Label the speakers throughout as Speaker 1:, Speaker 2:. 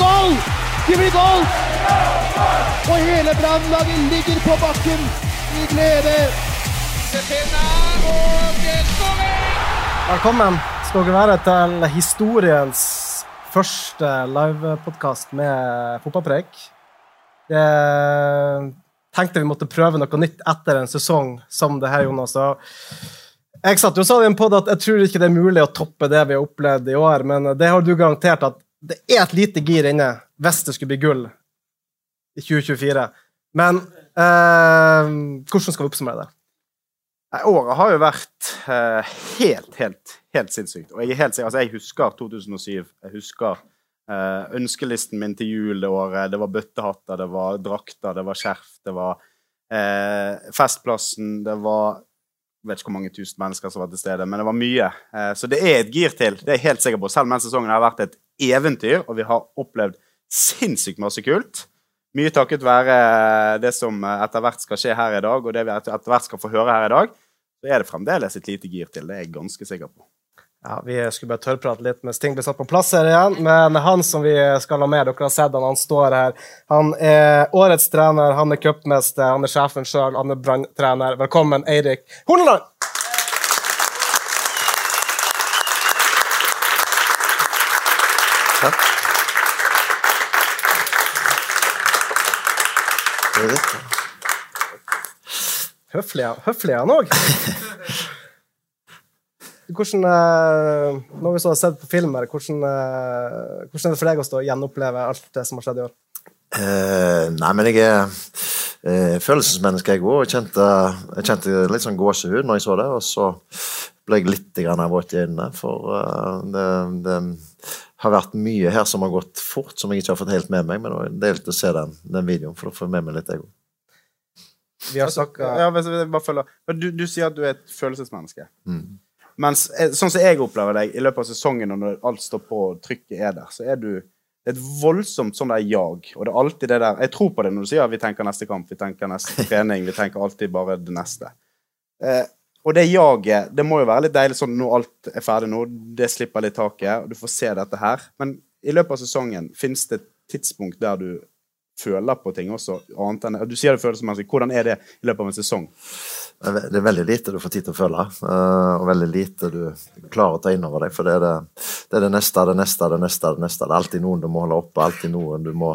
Speaker 1: Blir goal! Det blir goal! Og hele Brannlaget ligger på bakken i glede.
Speaker 2: Velkommen skal dere være til historiens første livepodkast med fotballpreik. Det tenkte vi måtte prøve noe nytt etter en sesong som det her, Jonas. Jeg satt jo sa i en pod at jeg tror ikke det er mulig å toppe det vi har opplevd i år, men det har du garantert at det er et lite gir inne hvis det skulle bli gull i 2024. Men eh, hvordan skal vi oppsummere det?
Speaker 3: Året har jo vært eh, helt, helt, helt sinnssykt. Og jeg er helt altså jeg husker 2007. Jeg husker eh, ønskelisten min til jul det året. Det var bøttehatter, det var drakter, det var skjerf, det var eh, Festplassen, det var jeg vet ikke hvor mange tusen mennesker som var til stede, men det var mye. Eh, så det er et gir til. Det er jeg helt sikker på. Selv denne sesongen har vært et eventyr, og vi har opplevd sinnssykt masse kult. Mye takket være det som etter hvert skal skje her i dag, og det vi etter hvert skal få høre her i dag, så er det fremdeles et lite gir til. Det er jeg ganske sikker på.
Speaker 2: Ja, Vi skulle bare tørrprate litt mens ting blir satt på plass her igjen. Men han som vi skal ha med, dere har sett han, han står her. Han er årets trener, han er cupmester, han er sjefen sjøl, han er branntrener. Velkommen, Eirik Horneland! Høflig, høflig er han òg. Hvordan, eh, når vi så har sett på film her, hvordan, eh, hvordan er det for deg å stå og gjenoppleve alt det som har skjedd i år?
Speaker 4: Eh, nei, men jeg er eh, følelsesmenneske, jeg òg. Jeg, kjente, litt sånn gåsehud når jeg så det, og så ble jeg litt grann våt i øynene. For uh, det, det har vært mye her som har gått fort, som jeg ikke har fått helt med meg. Men det er deilig å se den, den videoen, for får jeg med meg litt, jeg òg.
Speaker 2: Vi har snakka
Speaker 3: Ja, bare. Du, du sier at du er et følelsesmenneske.
Speaker 4: Mm.
Speaker 3: Mens eh, sånn som jeg opplever deg i løpet av sesongen, og når alt står på og trykket er der, så er du et voldsomt sånn der jag. Og det er alltid det der Jeg tror på det når du sier vi tenker neste kamp, vi tenker neste trening, vi tenker alltid bare det neste. Eh, og det jaget, det må jo være litt deilig sånn når alt er ferdig nå, det slipper litt taket, og du får se dette her. Men i løpet av sesongen, fins det et tidspunkt der du føler på ting også, annet enn Du sier det følelsesmessig. Hvordan er det i løpet av en sesong?
Speaker 4: Det er- veldig lite du får tid til å føle, eh, og veldig lite du klarer å ta inn over deg. For det er det, det er det neste, det neste, det neste, det neste. Det er alltid noen du må holde oppe, alltid noen du må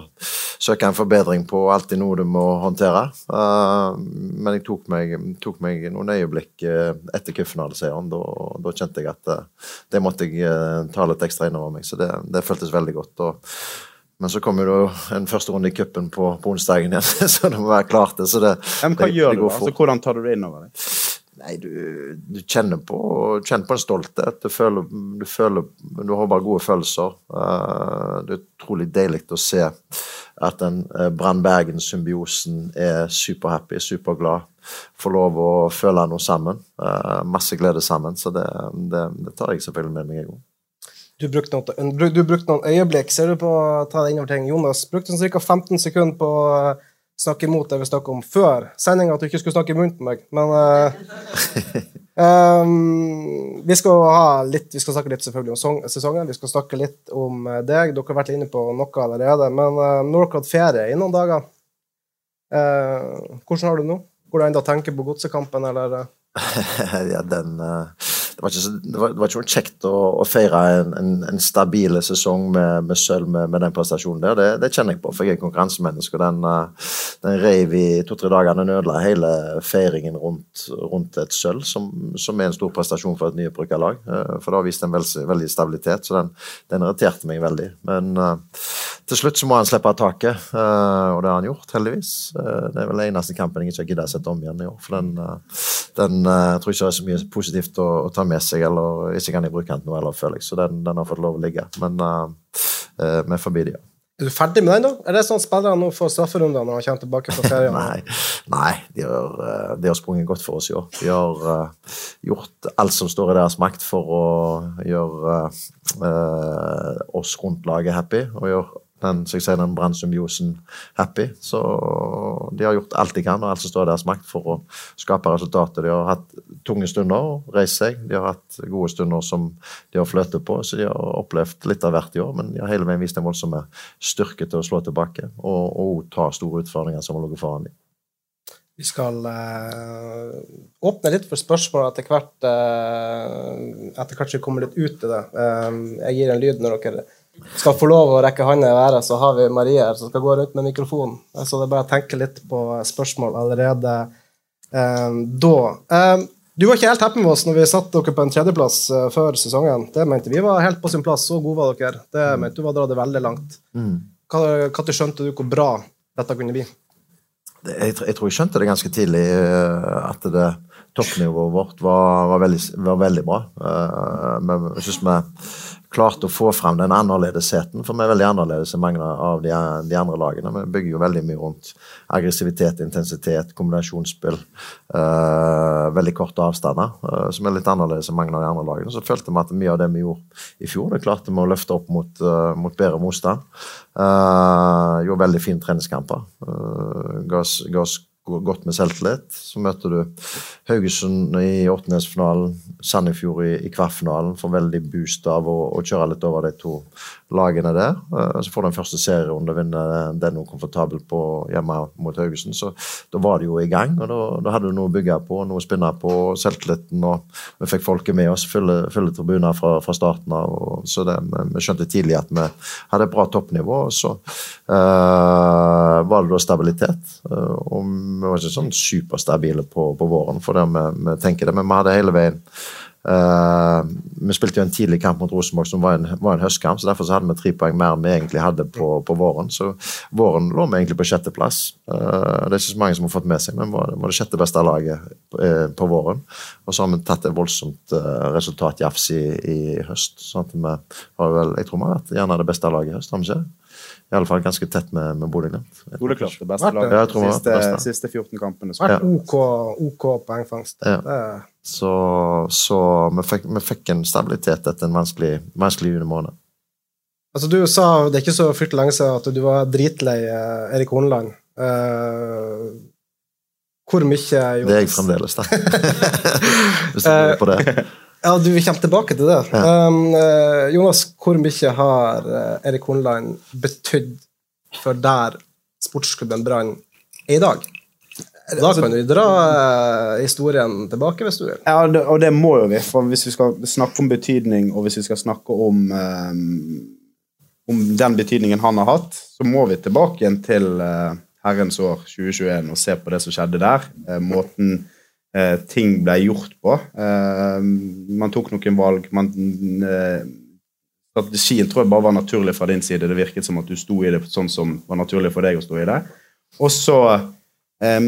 Speaker 4: søke en forbedring på, alltid noe du må håndtere. Eh, Men jeg tok meg, tok meg noen øyeblikk eh, etter cupfinaleseieren. Da, da kjente jeg at det måtte jeg ta litt ekstra inn over meg, så det, det føltes veldig godt. og men så kommer jo en første runde i cupen på, på onsdagen igjen, så det må være klart. det, så det,
Speaker 3: men hva
Speaker 4: det-
Speaker 3: gjør
Speaker 4: det
Speaker 3: du? Altså, hvordan tar du det innover deg?
Speaker 4: Nei, du, du kjenner, på, kjenner på en stolthet. Du føler, du føler Du har bare gode følelser. Eh, det er utrolig deilig å se at den uh, Brann Bergen-symbiosen er superhappy, superglad. Får lov å føle noe sammen. Eh, masse glede sammen. Så det, det, det tar jeg selvfølgelig med meg, jeg òg.
Speaker 2: Du brukte, noen, du brukte noen øyeblikk. Ser du på å ta det innover ting? Jonas brukte sånn ca. 15 sekunder på å snakke imot det vi snakket om før sendinga, at du ikke skulle snakke i munnen på meg. Men uh, um, vi skal ha litt Vi skal snakke litt selvfølgelig om song, sesongen. Vi skal snakke litt om eh, deg. Dere har vært inne på noe allerede. Men uh, hatt ferie i noen dager, Uh, hvordan har du det nå? Går det ennå å tenke på godsekampen, eller? eh?
Speaker 4: ja, den eh, det var, ikke, det, var, det var ikke noe kjekt å, å feire en, en, en stabil sesong med, med sølv med, med den prestasjonen der. Det, det kjenner jeg på, for jeg er konkurransemenneske. og Den, eh, den reiv i to-tre dager. Den ødela hele feiringen rundt, rundt et sølv, som, som er en stor prestasjon for et nyopprykka lag. eh, For det har vist en veld, veldig stabilitet, så den, den irriterte meg veldig. Men eh, til slutt så må han slippe av taket, og det har han gjort, heldigvis. Det er vel den eneste kampen jeg ikke har giddet å sette om igjen i år. For den, den jeg tror ikke det er så mye positivt å, å, ta med seg, eller ikke kan de bruke den til noe, eller føler jeg. Så den, den, har fått lov å ligge. Men vi er forbi det, ja.
Speaker 2: Er du ferdig med den, da? Er det sånn spillerne nå får strafferunder når han kommer tilbake fra ferie?
Speaker 4: nei, nei de, har, de, har, sprunget godt for oss i år. De har uh, gjort alt som står i deres makt for å gjøre uh, oss rundt laget happy. og gjøre den, sier, den brannsymbiosen happy. Så de har gjort alt de kan, og alt som står i deres makt for å skape resultater. De har hatt tunge stunder, reist seg. De har hatt gode stunder som de har fløtet på, så de har opplevd litt av hvert i år. Men de har hele veien vist en voldsom styrke til å slå tilbake og, og ta store utfordringer som har ligget foran dem.
Speaker 2: Vi skal eh, åpne litt for spørsmål etter hvert, eh, etter hvert vi kommer litt ut i det. Eh, jeg gir en lyd når dere skal få lov å rekke hånda i været, så har vi Marie her som skal gå rundt med mikrofonen. Så det er bare å tenke litt på spørsmål allerede eh, da. Eh, du var ikke helt happy med oss når vi satte dere på en tredjeplass eh, før sesongen. Det mente vi var helt på sin plass. Så gode var dere. Det mm. mente du var dratt veldig langt. Mm. Når skjønte du hvor bra dette kunne bli?
Speaker 4: Det, jeg, jeg, tror jeg skjønte det ganske tidlig, uh, at det toppnivået vårt var, var, veldig, var veldig, bra. Uh, men jeg synes vi klarte å få frem den annerledesheten, for vi er veldig annerledes enn mange av de, de, andre lagene. Vi bygger jo veldig mye rundt aggressivitet, intensitet, kombinasjonsspill. Uh, veldig korte avstander, uh, som er litt annerledes enn mange av de andre lagene. Så følte vi at mye av det vi gjorde i fjor, det klarte vi å løfte opp mot, uh, mot bedre motstand. gjorde veldig fine treningskamper. oss, ga oss godt med selvtillit. Så møter du Haugesund i åttendelsfinalen, Sandefjord i, i kvartfinalen. Får veldig boost av å, å, kjøre litt over de to lagene der. Uh, så får du en første serierunde og vinner den noe komfortabelt på hjemme mot Haugesund. Så da var det jo i gang, og da, da hadde du noe å bygge på, noe å spinne på. Selvtilliten, og vi fikk folket med oss, fulle, fulle tribuner fra, fra, starten av. Og, så det, vi, skjønte tidlig at vi hadde et bra toppnivå. og så uh, var det da stabilitet. Uh, og vi var ikke sånn superstabile på, på våren, for det vi, vi tenker det, men vi hadde hele veien uh, Vi spilte jo en tidlig kamp mot Rosenborg som var en, var en høstkamp, så derfor så hadde vi tre poeng mer enn vi egentlig hadde på, på våren. Så våren lå vi egentlig på sjetteplass. Uh, det er ikke så mange som har fått med seg, men var, var det sjette beste laget uh, på våren. Og så har vi tatt et voldsomt uh, resultatjafs i, i høst. sånn at vi har vel, Jeg tror vi har vært gjerne det beste laget i høst, har vi ikke? I alle fall ganske tett med, med Bodø-Glimt.
Speaker 3: Det beste laget. Ja, de siste, siste 14 kampene.
Speaker 2: Vært OK, OK poengfangst.
Speaker 4: Ja. Så, så vi, fikk, vi, fikk, en stabilitet etter en vanskelig, vanskelig junimåned.
Speaker 2: Altså, du sa det er ikke så fryktelig lenge siden at du var dritlei uh, Erik Horneland. Uh, hvor mye Jonas?
Speaker 4: Det er jeg fremdeles, da. Hvis du lurer på det.
Speaker 2: Ja, du, Vi kommer tilbake til det. Ja. Um, uh, Jonas, hvor mye har uh, Erik Hornland betydd for der sportsklubben Brann er i dag? Da kan du dra uh, historien tilbake hvis du vil.
Speaker 3: Ja, og det må jo vi. For hvis vi skal snakke om betydning, og hvis vi skal snakke om, um, om den betydningen han har hatt, så må vi tilbake igjen til herrens år 2021 og se på det som skjedde der. måten eh, ting ble gjort på. Eh, man tok noen valg. Man, eh, strategien tror jeg bare var naturlig fra din side. Det virket som at du sto i det sånn som var naturlig for deg å stå i det. Og så eh,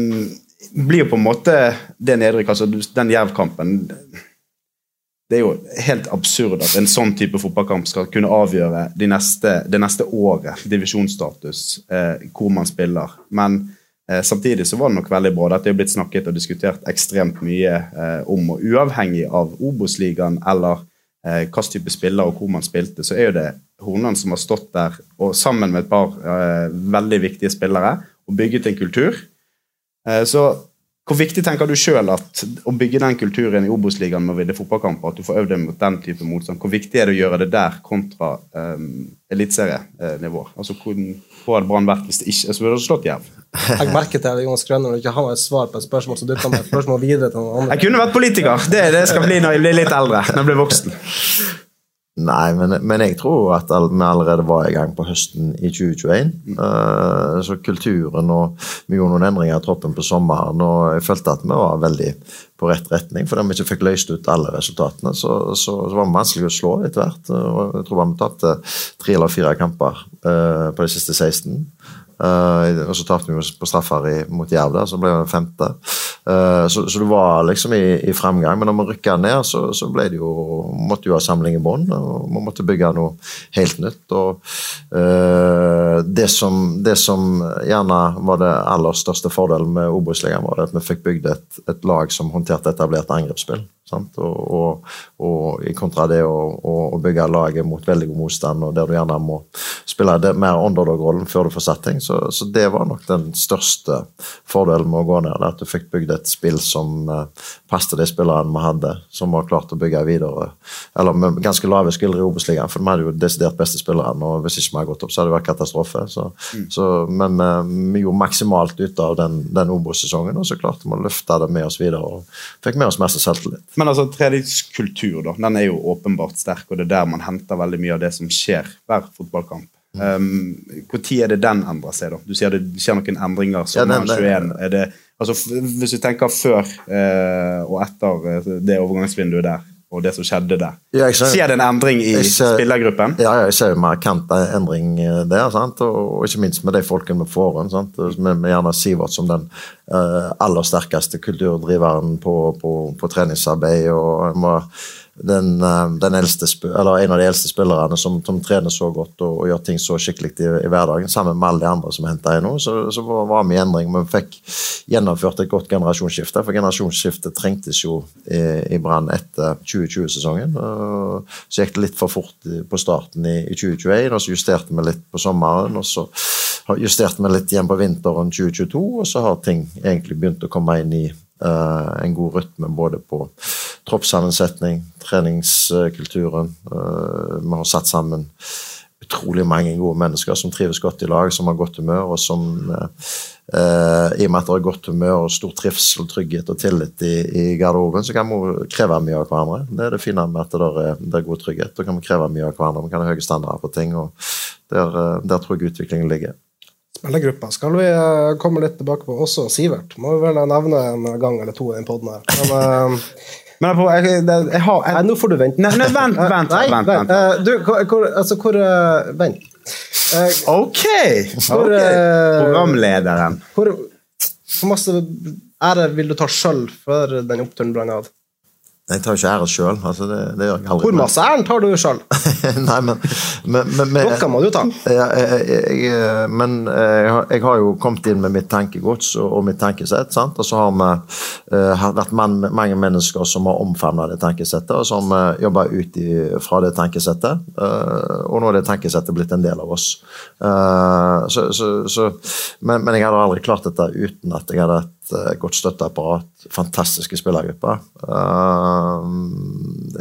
Speaker 3: blir jo på en måte det nedrykk, altså den jervkampen det er jo helt absurd at en sånn type fotballkamp skal kunne avgjøre de neste, det neste året, divisjonsstatus, eh, hvor man spiller. Men samtidig så var det nok veldig bra. Dette er blitt snakket og diskutert ekstremt mye eh, om. og Uavhengig av Obos-ligaen eller eh, hvilken type spiller og hvor man spilte, så er jo det Hornland som har stått der og sammen med et par eh, veldig viktige spillere og bygget en kultur. Eh, så hvor viktig tenker du sjøl at å bygge den kulturen i Obos-ligaen med å vinne fotballkamper, at du får øvd deg mot den type motstand, hvor viktig er det å gjøre det der kontra um, eliteserienivå? Altså, hvor, hvor hadde Brann vært hvis det ikke altså, hadde slått Jerv?
Speaker 2: Jeg merket det Jonas Grønner når ikke han har et svar på et spørsmål, så du kan et spørsmål videre til noen andre.
Speaker 3: Jeg kunne vært politiker! Det, det skal bli når jeg blir litt eldre. Når jeg blir voksen.
Speaker 4: Nei, men, men, jeg tror at vi allerede var i gang på høsten i 2021. Mm. Uh, så kulturen og Vi gjorde noen endringer i troppen på sommeren, og jeg følte at vi var veldig på rett retning. Fordi vi ikke fikk løst ut alle resultatene, så, så, så var det vanskelig å slå etter hvert. Jeg tror vi tapte tre eller fire kamper uh, på de siste 16. Uh, og så tapte vi på straffer mot Jerv, der, så ble det femte. Uh, så, så, det var liksom i, i, fremgang. Men når vi rykka ned, så, så det jo, måtte jo ha samling i bånn. Vi måtte bygge noe helt nytt. Og uh, det, som, det, som, gjerne var det aller største fordelen med Obos-ligaen, var at vi fikk bygd et, et lag som håndterte etablert angrepsspill. Og, og, og, i kontra det å, bygge laget mot veldig god motstand, og der du gjerne må spille mer underdog-rollen før du får satt ting. Så, så, det var nok den største fordelen med å gå ned. At du fikk bygd et spill som uh, passet de spillerne vi hadde, som var klart å bygge videre. Eller med ganske lave skuldre i Obos-ligaen, for vi hadde jo desidert beste spillerne. Og hvis ikke vi hadde gått opp, så hadde det vært katastrofe. Så, mm. så, men uh, vi gjorde maksimalt ut av den, den Obos-sesongen, og så klarte vi å løfte det med oss videre. og fikk med oss masse selvtillit.
Speaker 3: Men altså, treningskultur da, den er jo åpenbart sterk, og det er der man henter veldig mye av det som skjer hver fotballkamp. Når um, er det den endrer seg? da? Du sier det skjer noen endringer sommeren ja, 21. Er det, altså, hvis du tenker før eh, og etter eh, det overgangsvinduet der, og det som skjedde der. Ja, ser, Skjer det en endring i ser, spillergruppen?
Speaker 4: Ja, jeg ser jo markant endring eh, der. Sant? Og, ikke minst med de folkene vi får inn. Med, med gjerne Sivert som den uh, aller sterkeste kulturdriveren på, på, på treningsarbeid. og må, den, eh, den eldste, en av de eldste spillerne som, som trener så godt og, og, gjør ting så skikkelig i, i hverdagen, sammen med alle de andre som henta inn nå. Så, så var vi i endring. Men vi fikk gjennomført et godt generasjonsskifte. For generasjonsskiftet trengtes jo i, i Brann etter 2020-sesongen. Så gikk det litt for fort på starten i, i 2021, og så justerte vi litt på sommeren. og så justerte vi litt igjen på vinteren 2022, og så har ting egentlig begynt å komme inn i en god rytme både på troppssammensetning, treningskulturen. Uh, vi har satt sammen utrolig mange gode mennesker som trives godt i lag, som har godt humør, og som uh, i og med at det er godt humør og stor trivsel, trygghet og tillit i, i garderoben, så kan vi kreve mye av hverandre. Det er det fine med at det er, det er god trygghet. Da kan vi kreve mye av hverandre. Vi kan ha høye standarder på ting, og der, der tror jeg utviklingen ligger.
Speaker 2: Spillergruppa skal vi komme litt tilbake på. Også Sivert. Må vi vel nevne en gang eller to i den poden her. Men,
Speaker 3: Men jeg, jeg, jeg, jeg har
Speaker 2: jeg, nå får du vente.
Speaker 3: Nei, nei vent, vent. Nei, vent, vent.
Speaker 2: vent. du, hvor, altså, hvor Vent.
Speaker 3: OK! Hvor, okay. Programlederen.
Speaker 2: Hvor, hvor masse ære vil du ta sjøl for den oppturen Brann hadde?
Speaker 4: Jeg tar jo ikke ære sjøl. Altså det, det gjør jeg aldri.
Speaker 2: Hvor masse æren tar du sjøl?
Speaker 4: Nei, men, men, men, men
Speaker 2: Noe må du ta.
Speaker 4: Jeg, jeg, men jeg har jo kommet inn med mitt tenkegods og, og mitt tenkesett. Sant? Og så har vi uh, vært man, mange mennesker som har omfavna det tenkesettet, og som uh, jobber ut i, fra det tenkesettet. Uh, og nå er det tenkesettet blitt en del av oss. Uh, så, så, så, men, jeg hadde aldri klart dette uten at jeg hadde et godt støtteapparat, fantastiske spillergrupper. Uh,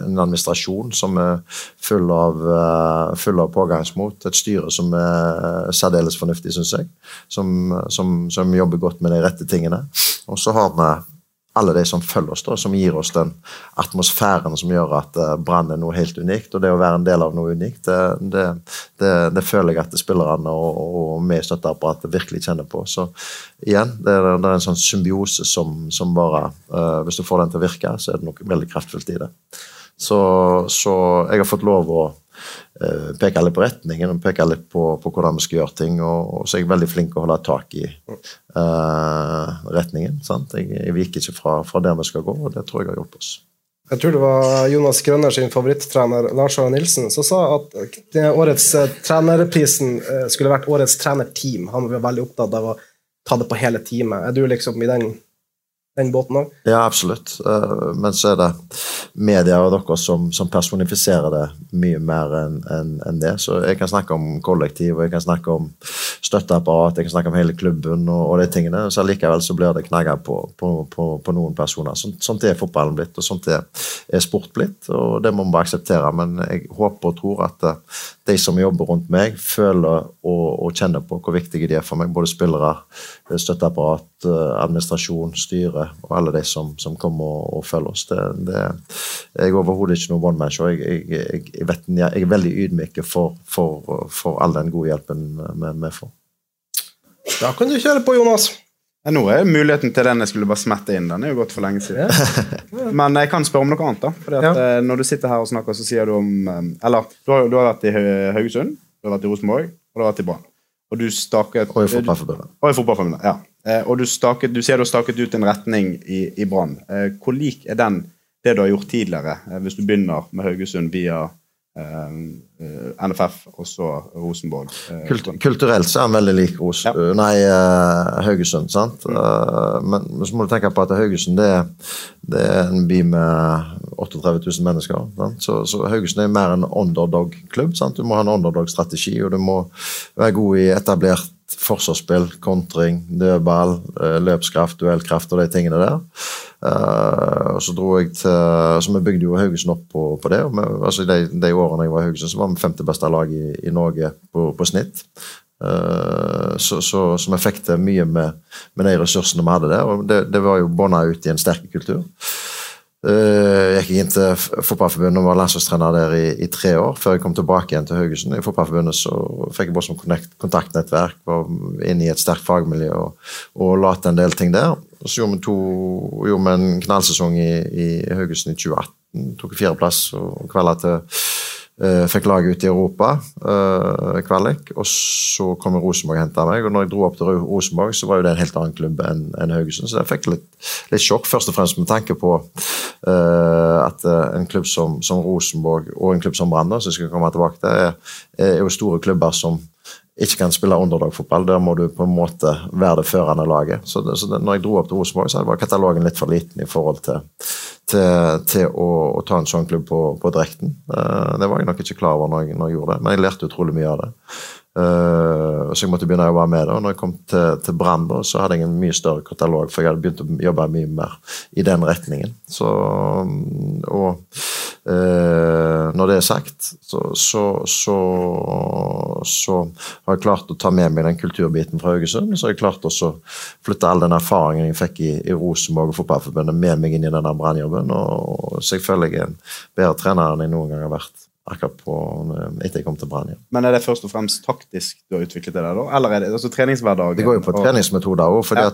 Speaker 4: en administrasjon som er full av, uh, full av pågangsmot. Et styre som er særdeles fornuftig, syns jeg. Som, som, som, jobber godt med de rette tingene. Og så har vi alle de som følger oss, da, som gir oss den atmosfæren som gjør at uh, Brann er noe helt unikt. Og det å være en del av noe unikt, det, det, det, føler jeg at spillerne og, og vi i støtteapparatet virkelig kjenner på. Så igjen, det er, det er en sånn symbiose som, som bare uh, Hvis du får den til å virke, så er det noe veldig kraftfullt i det. Så, så jeg har fått lov å Eh, peke litt på retningen og peke litt på, på, hvordan vi skal gjøre ting. Og, og, så er jeg veldig flink til å holde tak i uh, retningen. Jeg, jeg, viker ikke fra, fra, der vi skal gå, og det tror jeg har hjulpet oss.
Speaker 2: Jeg tror det var Jonas Grønner sin favorittrener Lars Arne Nilsen som sa at årets uh, trenerprisen skulle vært årets trenerteam. Han var veldig opptatt av å ta det på hele teamet. Er du liksom i den den båten òg?
Speaker 4: Ja, absolutt. Eh, men så er det media og dere som, som personifiserer det mye mer enn en, en det. Så jeg kan snakke om kollektiv, og jeg kan snakke om støtteapparat, jeg kan snakke om hele klubben og, og de tingene. Så likevel så blir det knagger på, på, på, på, noen personer. Sånn, sånt er fotballen blitt, og sånt er, er sport blitt. Og det må vi bare akseptere. Men jeg håper og tror at de som jobber rundt meg, føler og, og kjenner på hvor viktige de er for meg. Både spillere, støtteapparat, eh, administrasjon, styre og alle de som, som kommer og, og følger oss. Det, det, jeg er overhodet ikke noen one man show. Jeg, jeg, jeg, jeg, vet, jeg er veldig ydmyk for, for, for all den gode hjelpen vi får.
Speaker 2: Da kan du kjøre på, Jonas.
Speaker 3: Ja, nå er muligheten til den jeg skulle bare smette inn. Den er jo gått for lenge siden. Men jeg kan spørre om noe annet. da Fordi at ja. Eh, Når du sitter her og snakker, så sier du om eh, Eller du har, du har vært i Haugesund, du har vært i Rosenborg, og du har vært i Brann. Og du staket
Speaker 4: Og i Fotballforbundet.
Speaker 3: Og i Fotballforbundet, ja. Eh, og du, staket, du sier du har staket ut en retning i, i Brann. Hvor lik er den det du har gjort tidligere, hvis du begynner med Haugesund via NFF og så Rosenborg.
Speaker 4: Eh, Kult, kulturelt så er han veldig lik Ros ja. Eh, nei, Haugesund. sant? Mm. Men så må du tenke på at Haugesund det, det er en by med 38 000 mennesker. Så, så, Haugesund er mer en underdog-klubb. Du må ha en underdog-strategi, og du må være god i etablert forsvarsspill, kontring, dødball, løpskraft, duellkraft og de tingene der. Uh, og så dro jeg til, så Vi bygde jo Haugesund opp på, på det. og vi, altså de, de, årene jeg var i Haugesund, så var vi femte beste lag i, i Norge på, på snitt. Uh, så, så, så, vi fikk til mye med, med, de ressursene vi hadde der. og Det, det var jo bånda ut i en sterk kultur. Uh, jeg gikk inn til Fotballforbundet og var landslagstrener der i, i, tre år, før jeg kom tilbake igjen til Haugesund. I Fotballforbundet så fikk jeg bare som kontaktnettverk, var inne i et sterkt fagmiljø og, og la til en del ting der. Og så gjorde vi, to, gjorde vi en knallsesong i, i Haugesund i 2018. Tok fjerdeplass og kvelda til Fikk laget ut i Europa, uh, kvalik. Og så kom Rosenborg og henta meg. Og når jeg dro opp til Rosenborg, så var jo det en helt annen klubb enn en Haugesund. Så jeg fikk litt, litt, sjokk, først og fremst med tanke på uh, at en klubb som, som, Rosenborg og en klubb som Brann, som jeg skal komme tilbake til, er, er jo store klubber som ikke kan spille underdog-fotball. Der må du på en måte være det førende laget. Så, det, så det, når jeg dro opp til Rosenborg, så var katalogen litt for liten i forhold til, til, til å, å, ta en sånn klubb på, på direkten. Uh, det var jeg nok ikke klar over når jeg, når jeg, gjorde det, men jeg lærte utrolig mye av det. Uh, så jeg måtte begynne å jobbe med det. og når jeg kom til, til Brann, så hadde jeg en mye større katalog, for jeg hadde begynt å jobbe mye mer i den retningen. Så, og uh, når det er sagt, så, så, så, så, har jeg klart å ta med meg den kulturbiten fra Haugesund. Så har jeg klart å flytte all den erfaringen jeg fikk i, i Rosenborg og Fotballforbundet, med meg inn i denne brannjobben, og Så jeg føler jeg er en bedre trener enn jeg noen gang har vært akkurat på, eh, etter jeg kom til Brann. Ja.
Speaker 3: Men er det først og fremst taktisk du har utviklet det der, da? Eller er det altså treningshverdagen?
Speaker 4: Det går jo på og... treningsmetoder òg. Ja.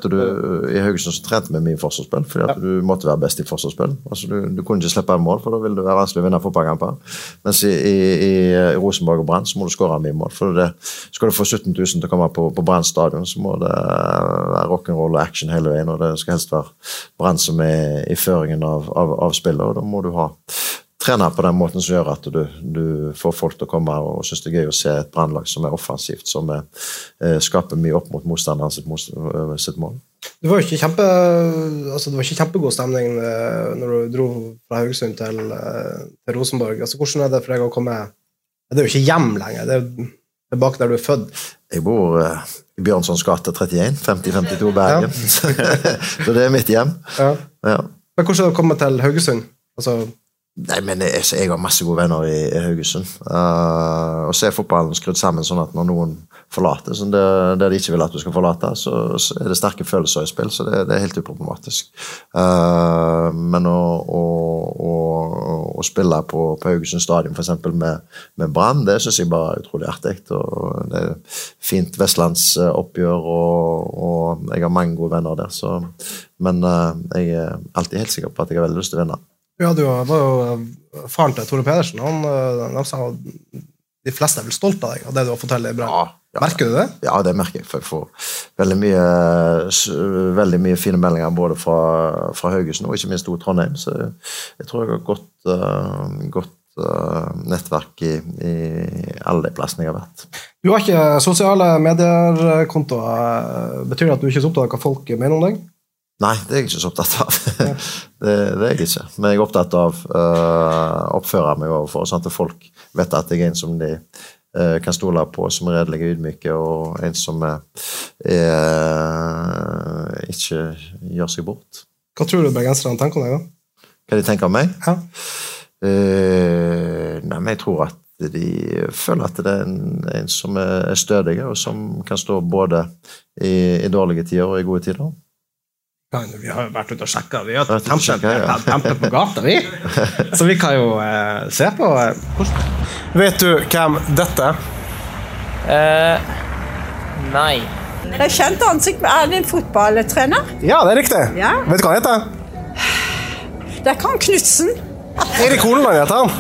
Speaker 4: I Haugesund så trente vi mye forsvarsspill fordi at ja. du måtte være best i forsvarsspill. Altså, du, du, kunne ikke slippe en mål, for da ville det være vanskelig å vinne fotballkamper. Mens i, i, i, Rosenborg og Brann så må du skåre mye mål. for det, Skal du få 17 000 til å komme på, på Brann stadion, så må det være rock'n'roll og action hele veien. og Det skal helst være Brann som er i føringen av, av, av spillet, og da må du ha trene på den måten som gjør at du, du får folk til å komme og synes det er gøy å se et brannlag som er offensivt, som er, eh, skaper mye opp mot motstanderen sitt, eh, sitt, mål.
Speaker 2: Det var jo ikke, kjempe, altså det var ikke kjempegod stemning eh, når du dro fra Haugesund til, eh, til Rosenborg. Altså, hvordan er det for deg å komme Det er jo ikke hjem lenger. Det er bak der du er født.
Speaker 4: Jeg bor uh, i Bjørnsons gate 31, 5052 Bergen. Ja. så det er mitt hjem. Ja.
Speaker 2: Ja. Men hvordan er det å komme til Haugesund? Altså,
Speaker 4: Nei, men jeg, jeg har masse gode venner i, i Haugesund. Uh, og så er fotballen skrudd sammen sånn at når noen forlater sånn det, det, de ikke vil at du skal forlate, så, så er det sterke følelser i spill. Så det, det er helt uproblematisk. Uh, men å, å, å, å, spille på, på Haugesund stadion f.eks. med, med Brann, det syns jeg bare er utrolig artig. Og det er fint vestlandsoppgjør, og, og jeg har mange gode venner der. Så, men uh, jeg er alltid helt sikker på at jeg har veldig lyst til å vinne.
Speaker 2: Ja, du var jo eh, faren til Tore Pedersen. Han, eh, han sa de fleste er vel stolt av deg og det du har fått til i Brann. Ja, ja, merker du det?
Speaker 4: Ja, det merker jeg. For jeg får veldig mye, veldig mye fine meldinger både fra, fra Haugesund og ikke minst også Trondheim. Så jeg tror jeg har godt, uh, godt nettverk i, i, alle de plassene jeg har vært.
Speaker 2: Du har ikke sosiale medier-kontoer. Betyr det at du ikke er så opptatt av hva folk mener om deg?
Speaker 4: Nei, det er jeg ikke så opptatt av. det, det, er jeg ikke. Men jeg er opptatt av å uh, oppføre meg overfor, sånn at folk vet at jeg er en som de uh, kan stole på, som er redelig ydmyke, og en som er, ikke gjør seg bort.
Speaker 2: Hva tror du bergenserne tenker om deg, da?
Speaker 4: Hva de tenker om meg?
Speaker 2: Ja.
Speaker 4: Uh, nei, men jeg tror at de føler at det er en, en som er stødig, og som kan stå både i, i dårlige tider og i gode tider.
Speaker 2: Vi har jo vært ute og sjekka. Vi har
Speaker 4: ja.
Speaker 2: på gata, vi. Så vi kan jo eh, se på eh, hvordan Vet du hvem dette er?
Speaker 5: Eh, nei.
Speaker 6: Jeg kjente ansikt med er det en fotballtrener.
Speaker 2: Ja, det er riktig.
Speaker 6: Ja.
Speaker 2: Vet du hva han heter?
Speaker 6: Det er ikke han Knutsen.
Speaker 2: Erik Horneland heter han.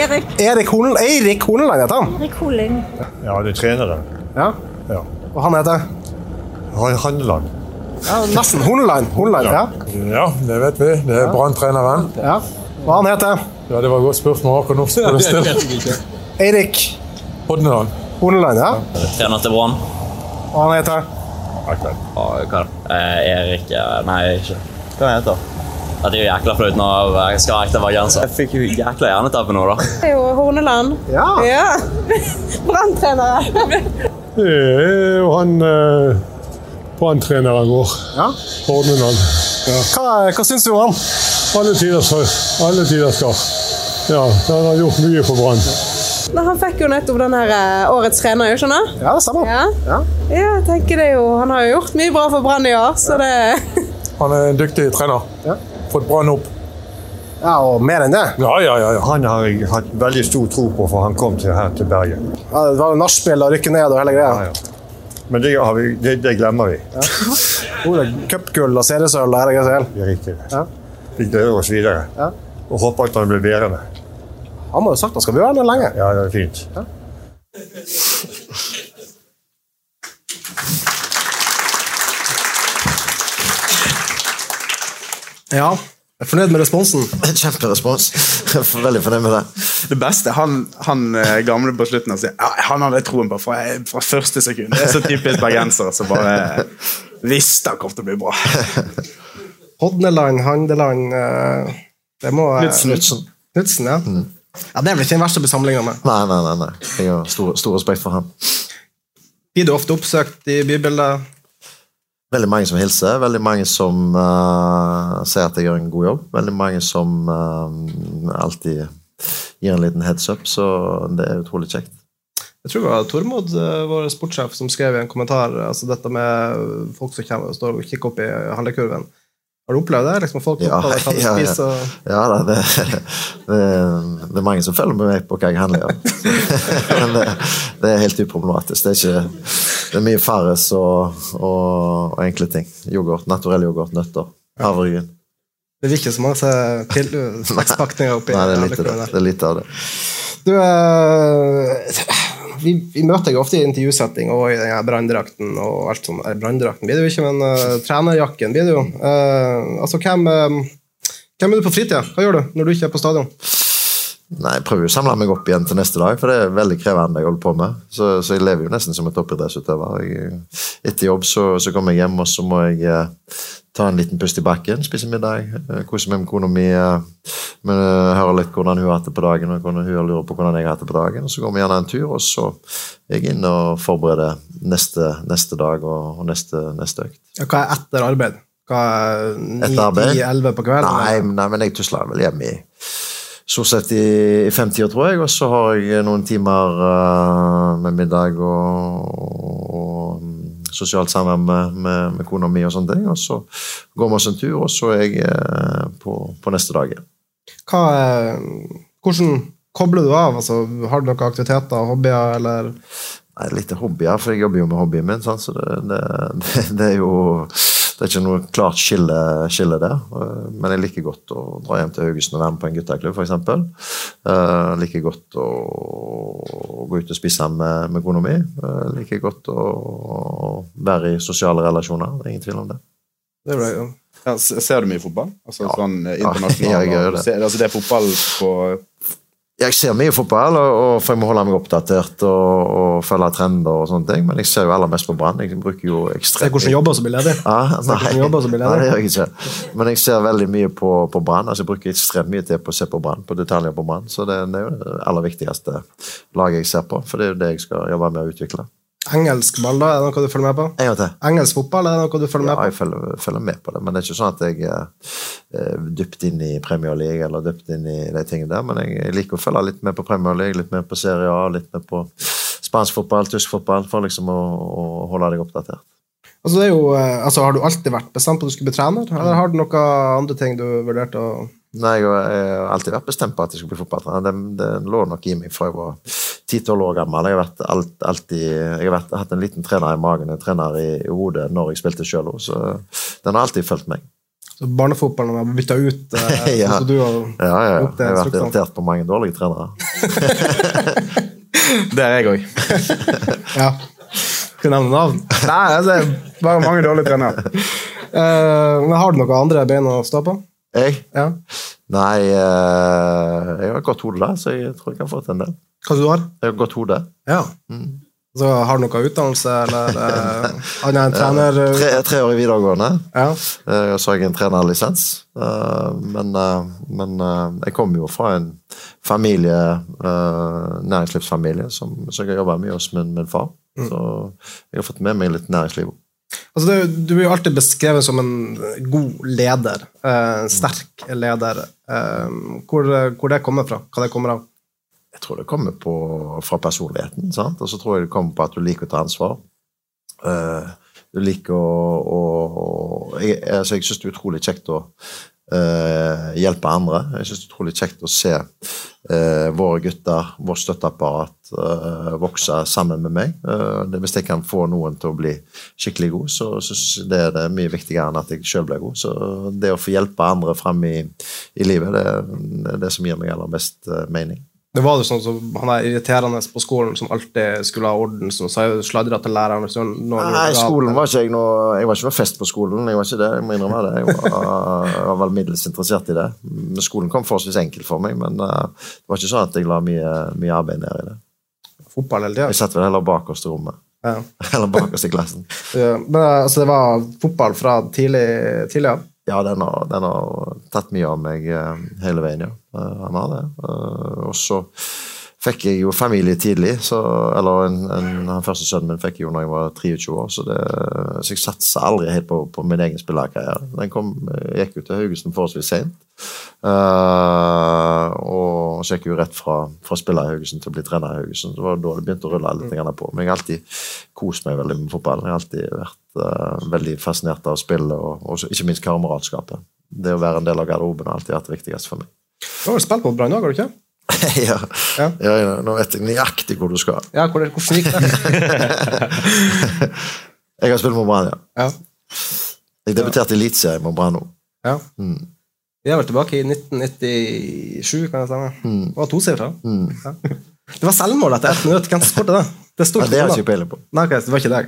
Speaker 6: Erik,
Speaker 2: Erik Holen, Eirik heter han.
Speaker 6: Erik Holing.
Speaker 7: Ja, det er treneren.
Speaker 2: Ja.
Speaker 7: Ja.
Speaker 2: Og han heter?
Speaker 7: Han Handeland.
Speaker 2: Ja, nesten. Horneland, ja.
Speaker 7: Ja, det vet vi. Det er Brann-treneren.
Speaker 2: ja. Hva han heter?
Speaker 7: Ja, det var et godt spørsmål. Akkurat nå står det stille.
Speaker 2: Eirik
Speaker 7: Hodneland.
Speaker 2: Horneland, ja.
Speaker 5: Trener til Brann.
Speaker 2: Og han heter?
Speaker 7: Akkurat.
Speaker 5: Og hva? Eh, Erik Nei, ikke. Hva heter han? Det er jo jækla flaut når jeg skal være ekte bergenser. Jeg fikk jo jækla hjernetappe nå, da.
Speaker 6: Det er jo Horneland.
Speaker 2: Ja.
Speaker 6: Ja. Branntrenere.
Speaker 7: Det er jo han eh, Brann-treneren vår.
Speaker 2: Ja.
Speaker 7: Horneland.
Speaker 2: Hva, hva syns du om han?
Speaker 7: Alle tiders, alle tiders kar. Ja, han har gjort mye for Brann.
Speaker 6: Han fikk jo nettopp den her eh, årets trener, jo, skjønner du?
Speaker 2: Ja, det stemmer.
Speaker 6: Ja.
Speaker 2: Ja.
Speaker 6: ja, jeg tenker det jo. Han har jo gjort mye bra for Brann i år, så det
Speaker 7: Han er en dyktig trener.
Speaker 2: Ja.
Speaker 7: Fått Brann opp.
Speaker 2: ja, og mer enn det.
Speaker 7: Ja, ja, ja. Han har jeg hatt veldig stor tro på, for han kom til, her til Bergen.
Speaker 2: Ja, det var jo nachspiel og rykke ned og hele greia.
Speaker 7: Ja, ja. Men det, har vi, det, det glemmer vi.
Speaker 2: Ordet Cupgull og er selv.
Speaker 7: Det er riktig.
Speaker 2: Ja.
Speaker 7: Vi gleder oss videre.
Speaker 2: Ja.
Speaker 7: Og håper at han blir værende.
Speaker 2: Han må jo sagt han skal bli værende lenge.
Speaker 7: Ja, det er fint.
Speaker 2: Ja. Jeg er fornøyd med responsen.
Speaker 4: Kjemperespons. Veldig fornøyd med det.
Speaker 3: Det beste han, han eh, gamle på slutten av sier ja, han hadde troen på fra, fra første sekund. Det er så typisk bergensere som bare visste han kom til å bli bra.
Speaker 2: Hodneland, Handeland eh, Det må
Speaker 3: Knutsen.
Speaker 2: Knutsen, ja. ja. Det er vel ikke den verste å bli sammenligna med.
Speaker 4: Nei, nei, nei. nei. Jeg har stor, stor respekt for han.
Speaker 2: Blir du ofte oppsøkt i bybildet?
Speaker 4: Veldig mange som hilser, veldig mange som uh, sier at jeg gjør en god jobb. Veldig mange som uh, alltid gir en liten heads up, så det er utrolig kjekt.
Speaker 2: Jeg tror det var Tormod, eh, vår sportssjef, som skrev i en kommentar altså dette med folk som kommer står og kikker opp i handlekurven. Har du opplevd det? Liksom, folk
Speaker 4: Ja,
Speaker 2: hva de
Speaker 4: ja, ja.
Speaker 2: spiser, og-
Speaker 4: Ja da, det, det, det er mange som følger med meg på hva jeg handler. Ja. Men det, det er helt uproblematisk. Det er, ikke, det er mye Farris og, og, og enkle ting. Yoghurt, naturell yoghurt, nøtter, havregryn.
Speaker 2: Det er ikke så mange sekspakninger oppi
Speaker 4: Nei, det er lite, det er lite av det.
Speaker 2: Du, eh, vi, vi møter deg ofte i intervjusetting og i den branndrakten og alt sånt. Branndrakten blir det jo ikke, men uh, trenerjakken blir det jo. Uh, altså, hvem, uh, hvem er du på fritida? Hva gjør du når du ikke er på stadion?
Speaker 4: Nei, Jeg prøver å samle meg opp igjen til neste dag, for det er veldig krevende jeg holder på med. Så, så jeg lever jo nesten som en toppidrettsutøver. Jeg- Etter jobb så, så kommer jeg hjem, og så må jeg ta en liten pust i bakken, spise middag, eh, kose meg med kona mi. Eh, men, eh, høre litt hvordan hun har hatt det på dagen, og hvordan hun lurer på hvordan jeg har hatt det på dagen. Og så går vi gjerne en tur, og så er jeg inne og forbereder neste, neste dag og, og neste, neste økt.
Speaker 2: Ja, Hva er etter arbeid? Hva er
Speaker 4: Etter arbeid?
Speaker 2: 9-11 på kvelden?
Speaker 4: Nei, nei, men jeg tusler vel hjem i stort sett i, i femtida, tror jeg. Og så har jeg noen timer uh, med middag og, og sosialt samvær med, med, med kona mi og sånne ting. Og så går vi oss en tur, og så er jeg eh, på, på neste dag igjen.
Speaker 2: Eh, hvordan kobler du av? Altså, har du noen aktiviteter, hobbyer, eller
Speaker 4: Nei, litt hobbyer, for jeg jobber jo med hobbyen min, sant? så det, det, det, det er jo det er ikke noe klart skille, skille der. Eh, Men jeg liker godt å dra hjem til Haugesund og være med på en gutteklubb, f.eks. Jeg liker godt å, gå ut og spise med, med kona mi. Jeg liker godt å, være i sosiale relasjoner. Det er ingen tvil om det.
Speaker 2: det ble,
Speaker 3: ja. Ja, ser du mye fotball? Altså sånn eh,
Speaker 4: Ja,
Speaker 3: internasjonal?
Speaker 4: ja, jeg gjør det.
Speaker 3: Altså, det er fotball på
Speaker 4: Jeg ser mye fotball, og, for jeg må holde meg oppdatert og, og følge trender. og sånne ting, Men jeg ser jo aller mest på Brann. Jeg bruker jo ekstremt...
Speaker 2: Ser hvordan jobber som blir ledig.
Speaker 4: Ja, nei,
Speaker 2: jobber som blir
Speaker 4: nei, det gjør jeg ikke. Men jeg ser veldig mye på, på Brann. Altså, jeg bruker ekstremt mye tid på å se på Brann, på detaljer på Brann. Så det, det er jo det aller viktigste laget jeg ser på, for det er jo det jeg skal jobbe med å utvikle.
Speaker 2: Engelsk ball, da? Er det noe du følger med på?
Speaker 4: En gang til.
Speaker 2: Engelsk fotball, er det noe du følger med på?
Speaker 4: Ja, jeg følger, følger med på det, men det er ikke sånn at jeg er eh, dypt inn i Premier League eller dypt inn i de tingene der. Men jeg, jeg liker å følge litt med på Premier League, litt med på Serie A, litt med på spansk fotball, tysk fotball, for liksom å, å holde deg oppdatert.
Speaker 2: Altså, det jo, eh, altså, har du alltid vært bestemt på at du skulle bli trener, eller har du noen andre ting du vurderte å
Speaker 4: Nei, jeg har jeg har alltid vært bestemt på at jeg skulle bli fotballtrener. Det, det lå nok i meg fra jeg var 10-12 år gammel. Jeg har, vært alt, alltid, jeg har vært, hatt en liten trener i magen, en trener i, i hodet når jeg spilte sjøl òg, så den har alltid fulgt meg.
Speaker 2: så Barnefotballen har bytta ut eh,
Speaker 4: Ja.
Speaker 2: du har
Speaker 4: Ja, ja, ja.
Speaker 2: det
Speaker 4: Jeg har vært irritert på mange dårlige trenere.
Speaker 2: Det er jeg òg. ja. Skal jeg nevne navn? Nei, det er bare mange dårlige trenere. Uh, men har du noen andre bein å stå på?
Speaker 4: Jeg?
Speaker 2: Ja.
Speaker 4: Nei, eh, jeg har et godt hode, da, så jeg tror jeg kan få til en del.
Speaker 2: Hva du har
Speaker 4: Jeg har et godt hode.
Speaker 2: Ja. Så har du noe utdannelse, eller uh, annet enn trener?
Speaker 4: Eh, Tre, tre år i videregående.
Speaker 2: Ja.
Speaker 4: Eh, så har jeg en trenerlisens. Eh, Men, eh, men eh, jeg kommer jo fra en familie, eh, næringslivsfamilie, som, så jeg har jobba mye hos min, min far. Så jeg har fått med meg litt næringsliv.
Speaker 2: Altså, det, du blir jo alltid beskrevet som en god leder. eh, sterk leder. Eh, hvor, hvor det kommer fra? Hva det kommer av?
Speaker 4: Jeg tror det kommer på, fra personligheten, sant? og så tror jeg det kommer på at du liker å ta ansvar. Eh, du liker å, å, å jeg, altså jeg syns det er utrolig kjekt å hjelpe andre. Jeg syns det er utrolig kjekt å se eh, våre gutter, vårt støtteapparat, eh, vokse sammen med meg. Eh, hvis jeg kan få noen til å bli skikkelig god, så syns jeg det er det mye viktigere enn at jeg sjøl blir god. Så det å få hjelpe andre frem i, i livet, det, det er det som gir meg aller mest eh, mening.
Speaker 2: Det var det sånn som Han er irriterende på skolen som alltid skulle ha orden, som sladra til læreren.
Speaker 4: Nei, skolen var ikke jeg noe Jeg var ikke noe fest på skolen. Jeg var ikke det, jeg må innrømme det. Jeg var, jeg var vel middels interessert i det. Men Skolen kom forholdsvis enkelt for meg, men uh, det var ikke sånn at jeg la mye, mye arbeid ned i det.
Speaker 2: Fotball hele tida.
Speaker 4: Jeg satt vel heller bakerst i rommet.
Speaker 2: Ja.
Speaker 4: Eller bakerst i klassen.
Speaker 2: Ja, Men altså, det var fotball fra tidlig, tidlig av?
Speaker 4: Ja, den har, den har tatt mye av meg eh, hele veien, ja. Eh, Han har det. Eh, Og så fikk jeg jo familie tidlig, så, eller en, en, den første sønnen min fikk jeg jo når jeg var 23 år, så, det, så jeg satsa aldri helt på, på min egen spillerkarriere. Den kom, gikk jo til Haugesund forholdsvis seint. Uh, og så gikk jeg jo rett fra, fra spiller i Haugesund til å bli trener i Haugesund. Det var da det begynte å rulle litt mm. på. Men jeg har alltid kost meg veldig med fotball. Jeg har alltid vært uh, veldig fascinert av spillet, og, og ikke minst kameratskapet. Det å være en del av garderoben har alltid vært det viktigste for meg.
Speaker 2: Du har vel spilt mot Brann òg, har du ikke?
Speaker 4: ja. Ja, ja, nå vet jeg nøyaktig hvor du skal.
Speaker 2: Ja, hvor, Hvordan gikk det?
Speaker 4: Jeg har spilt mot Brann, ja.
Speaker 2: Ja.
Speaker 4: Jeg debuterte i Eliteserien mot Brann nå.
Speaker 2: Ja.
Speaker 4: Mm.
Speaker 2: Vi er vel tilbake i 1997, kan det stemme?
Speaker 4: Mm.
Speaker 2: Det var tosifra.
Speaker 4: Mm.
Speaker 2: Ja. Det var selvmål etter ett minutt. Hvem skåret det? Det stort
Speaker 4: Ja, det har jeg ikke peiling på.
Speaker 2: Nei, okay, det var ikke deg?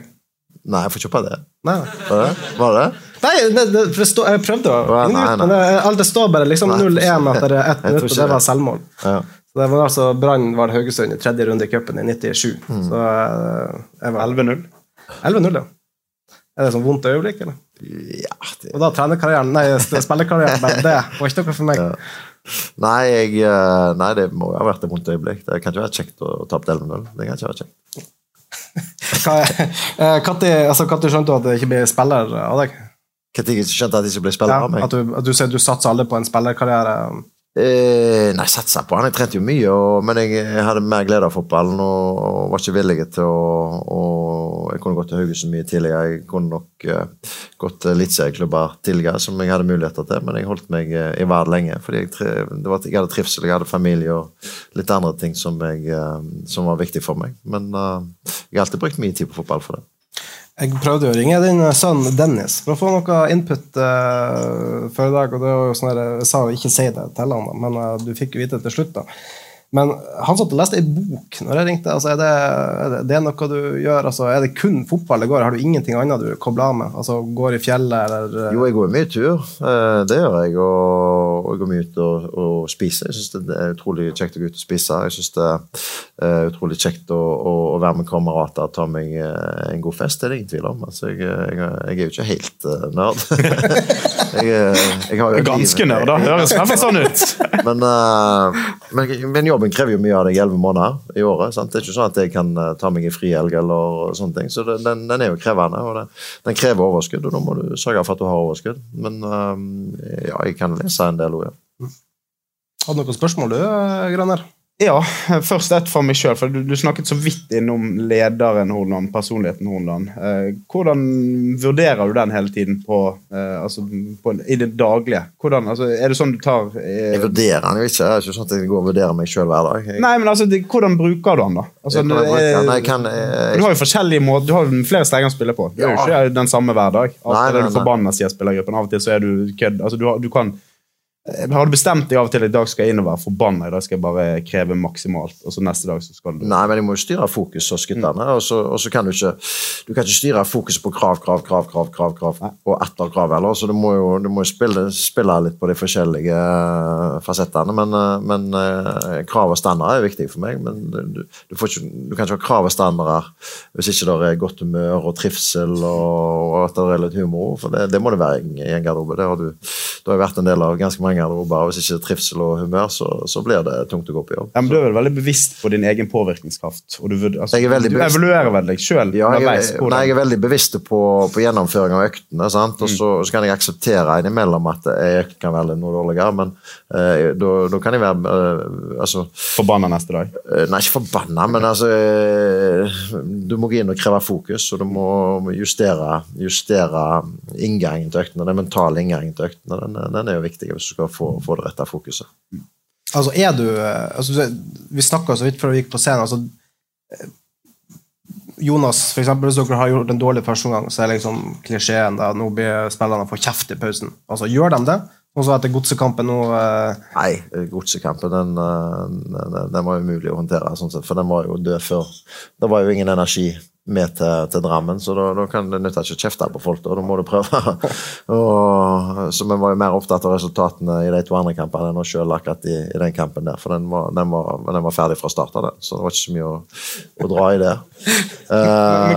Speaker 4: Nei, jeg får kjøpe det.
Speaker 2: Nei,
Speaker 4: Var det? Var det?
Speaker 2: Nei det, det, for det stå, jeg prøvde å ringe
Speaker 4: nei,
Speaker 2: ut,
Speaker 4: nei.
Speaker 2: men det, står bare liksom 0-1 etter ett minutt, og det var selvmål.
Speaker 4: Ja.
Speaker 2: Så det var altså Brann var Haugesund i tredje runde i cupen i 97.
Speaker 4: Mm.
Speaker 2: Så eh, jeg var 11-0. 11-0, ja. Er det sånn vondt øyeblikk, eller?
Speaker 4: Ja, det...
Speaker 2: Og da trenerkarrieren, nei, spillerkarrieren, bare det var ikke noe for meg.
Speaker 4: Nei, jeg, eh, nei, det må ha vært et vondt øyeblikk. Det kan ikke være kjekt å tape 11-0. Det kan ikke være kjekt.
Speaker 2: Eh, Når altså, skjønte du at det ikke blir spiller av deg?
Speaker 4: Når jeg skjønte at de ikke ble
Speaker 2: spillere
Speaker 4: av meg.
Speaker 2: at du, at du du satser aldri på en spillerkarriere.
Speaker 4: Eh, nei, satsa på han. Jeg trente jo mye, og, men jeg, jeg hadde mer glede av fotballen og, og var ikke villig til å og Jeg kunne gått til Haugesund mye tidligere. Jeg kunne nok uh, gått til eliteserieklubber tidligere, som jeg hadde muligheter til, men jeg holdt meg uh, i verd lenge. fordi jeg, var, jeg hadde trivsel, jeg hadde familie og litt andre ting som, jeg, uh, som var viktig for meg. Men jeg har alltid brukt mye tid på fotball for det.
Speaker 2: Jeg prøvde å ringe din sønn Dennis for å få noe input uh, før i dag. og det var jo sånn Jeg sa jo ikke si det til han, men uh, du fikk jo vite det til slutt. da. Men han satt og leste ei bok når jeg ringte. altså Er det, er det, det er noe du gjør? altså Er det kun fotball det går? Har du ingenting annet du kobler av med? Altså Går i fjellet eller eh,
Speaker 4: Jo, jeg går mye tur. eh, Det gjør jeg. Og jeg går mye ut og, og spiser. Jeg syns det er utrolig kjekt å gå ut og spise. Jeg synes det, er utrolig kjekt å, å, å være med kamerater og ta meg eh, en god fest, det er det ingen tvil om. Altså, jeg, jeg, jeg er jo ikke helt nerd. jeg, eh, jeg har jo
Speaker 3: Ganske nerd, da. Høres i hvert fall sånn ut.
Speaker 4: men, men, men, men jobben krever jo mye av deg elleve måneder i året. Sant? Det er ikke sånn at jeg kan eh, ta meg en frihelg eller sånne ting. Så det, den, den er jo krevende, og den, den krever overskudd, og da må du sørge for at du har overskudd. Men eh, ja, jeg kan lese en del ord, ja.
Speaker 2: Hadde noen spørsmål, du, Graner?
Speaker 3: Ja, først ett fra meg sjøl. Du, du snakket så vidt innom lederen Hornland, personligheten Hornland. Eh, hvordan vurderer du den hele tiden på, eh, altså, på, i det daglige? Hvordan, altså, er det sånn du tar eh,
Speaker 4: Jeg vurderer den jo ikke. Det er ikke sånn at jeg går og vurderer meg sjøl hver dag. Jeg,
Speaker 3: Nei, men altså, det, Hvordan bruker du den, da? Altså,
Speaker 4: Jeg kan
Speaker 3: eh.
Speaker 4: Jeg kan, eh,
Speaker 3: du har jo forskjellige måter, du har flere strenger å spille på. Du er jo ikke den samme hver dag. Av og til er du forbanna, sier spillergruppen. Av og til så er du kødd. Altså, du, har, du kan eh, har du bestemt deg av og til at i dag skal jeg inn og være forbanna, i dag skal jeg bare kreve maksimalt, og så neste dag så skal du
Speaker 4: Nei, men jeg må jo styre fokus hos guttene. Og, så, og så kan du ikke Du kan ikke styre fokuset på krav, krav, krav, krav, krav, krav og etter krav Eller. Så du må jo, du må jo spille, spille litt på de forskjellige eh, fasettene. Men, eh, men eh, krav og standarder er viktig for meg. Men du, du, får ikke, du kan ikke ha krav og standarder hvis ikke det er godt humør og trivsel og, og at det er litt humor. For det, det må det være i en garderobe. Det har du, du har vært en del av ganske mange garderober. bare Hvis ikke det er trivsel og humør, så, så blir det tungt å gå på jobb.
Speaker 3: Ja, men Du er vel veldig bevisst på din egen påvirkningskraft? og Du, altså,
Speaker 4: Jeg
Speaker 3: du evaluerer vel deg sjøl
Speaker 4: Ja, jeg, er- nei, jeg er veldig bevisst på, på gjennomføring av øktene. Sant? Og så, så kan jeg akseptere innimellom at ei økt kan være noe dårligere, men eh, da kan jeg være eh, altså,
Speaker 3: Forbanna neste dag?
Speaker 4: eh, Nei, ikke forbanna, men altså eh, Du må gå inn og kreve fokus, og du må justere, justere inngangen til øktene. Den mentale inngangen til øktene den, den er jo viktig hvis du skal få, få det rette fokuset.
Speaker 2: Altså, er du eh, altså, Vi snakka så vidt før vi gikk på scenen. altså eh, Jonas, for eksempel, hvis dere har gjort en dårlig første gang, så er liksom klisjeen at nå blir spillerne får kjeft i pausen. Altså, Gjør de det? Og så etter godsekampen nå eh,
Speaker 4: Nei, godsekampen den, eh, den, den var umulig å håndtere, sånn for den var jo død før. Det var jo ingen energi med til, til Drammen, så da, da kan det nytte ikke å kjefte på folk. Da, da må du prøve. og, så vi var jo mer opptatt av resultatene i de to andre kampene enn oss sjøl akkurat i, i den kampen der, for den var, den var, den var ferdig fra start av, den, så det var ikke så mye å, å dra i der.
Speaker 3: Men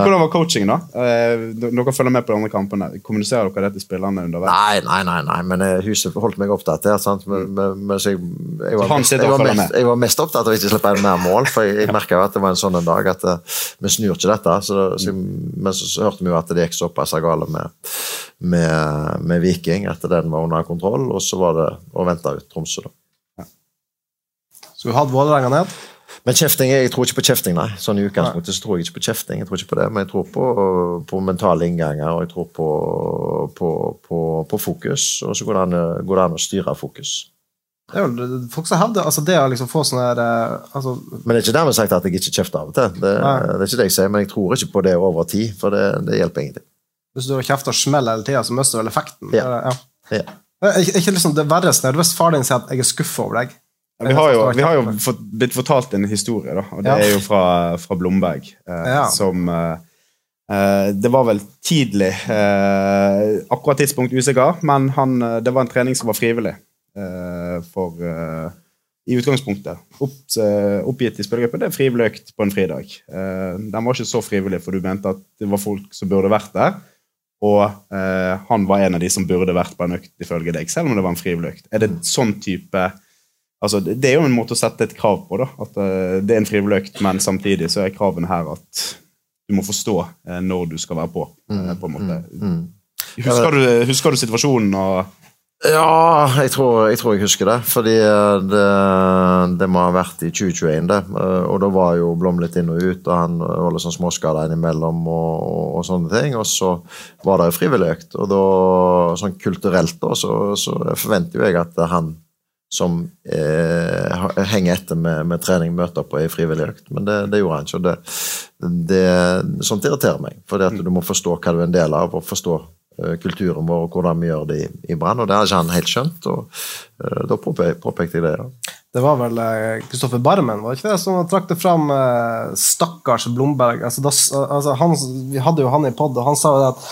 Speaker 4: Eh,
Speaker 3: Hvordan var coachingen, da? Uh, Dere følger med på de andre kampene. Kommuniserer dere det til spillerne underveis?
Speaker 4: Nei, nei, nei, nei, men eh, huset holdt meg oppdatert. sant? Men, men, men, jeg, jeg, var mest, jeg, var mest, jeg var mest opptatt av å ikke slippe inn mer mål, for jeg, jeg merka jo at det var en sånn en dag at vi snur ikke dette. Så, så, men så, så hørte vi jo at det gikk såpass galt med, med, med Viking at den var under kontroll, og så var det å vente ut Tromsø, da.
Speaker 2: Skulle hatt Vålerenga ned?
Speaker 4: Men kjefting, jeg tror ikke på kjefting, nei. Sånn i utgangspunktet så tror jeg ikke på kjefting. jeg tror ikke på det, Men jeg tror på, på mentale innganger, og jeg tror på, på, på, på fokus. Og så går det, an, går det an å styre fokus.
Speaker 2: Det er jo folk som hevder altså det å liksom få sånn her eh, altså,
Speaker 4: Men det er ikke dermed sagt at jeg ikke kjefter av og til. Det, det er ikke det jeg sier, men jeg tror ikke på det over tid, for det, det hjelper ingenting.
Speaker 2: Hvis du kjefter og smeller hele tida, så mister du vel effekten.
Speaker 4: Ja.
Speaker 2: Ja.
Speaker 4: Ja.
Speaker 2: Ikke- liksom det verreste når hvis far din sier at jeg er skuffa over deg?
Speaker 3: Ja, Vi har jo, vi har jo fått, blitt fortalt en historie, da, og det
Speaker 2: Ja.
Speaker 3: er jo fra, fra Blomberg. Eh,
Speaker 2: Ja.
Speaker 3: Som eh, eh, Det var vel tidlig. Eh, akkurat tidspunkt usikker, men han, det var en trening som var frivillig. Eh, for eh, I utgangspunktet. Eh, oppgitt i spillergruppen. Det er frivillig økt på en fridag. Eh, den var ikke så frivillig, for du mente at det var folk som burde vært der. Og eh, han var en av de som burde vært på en økt, ifølge deg, selv om det var en frivillig økt. Er det sånn type Altså, det er jo en måte å sette et krav på. da, at Det er en frivillig økt, men samtidig så er kravene her at du må forstå når du skal være på. på en måte.
Speaker 4: Mm.
Speaker 3: Husker, du, husker du situasjonen? og
Speaker 4: Ja, jeg tror, jeg tror jeg husker det. Fordi eh, det, det må ha vært i 2021, det. Eh, Og da var jo Blom litt inn og ut, og han var litt sånn småskada innimellom og, og, og sånne ting. Og så var det jo frivillig økt. Og da, sånn kulturelt, da, så, så forventer jo jeg at han som eh, henger etter med, med trening, møter på ei frivillig økt. Men det, det gjorde han ikke. og det, det, Sånt irriterer meg. For du må forstå hva du er en del av, og forstå eh, kulturen vår og hvordan vi gjør det i, i Brann. Og det har ikke han helt skjønt. og uh, Da påpe- påpekte jeg det. ja.
Speaker 2: Det var vel Kristoffer Barmen var det ikke det, som trakk det fram uh, stakkars Blomberg. Altså, da, altså, han, vi hadde jo han i pod, og han sa jo det at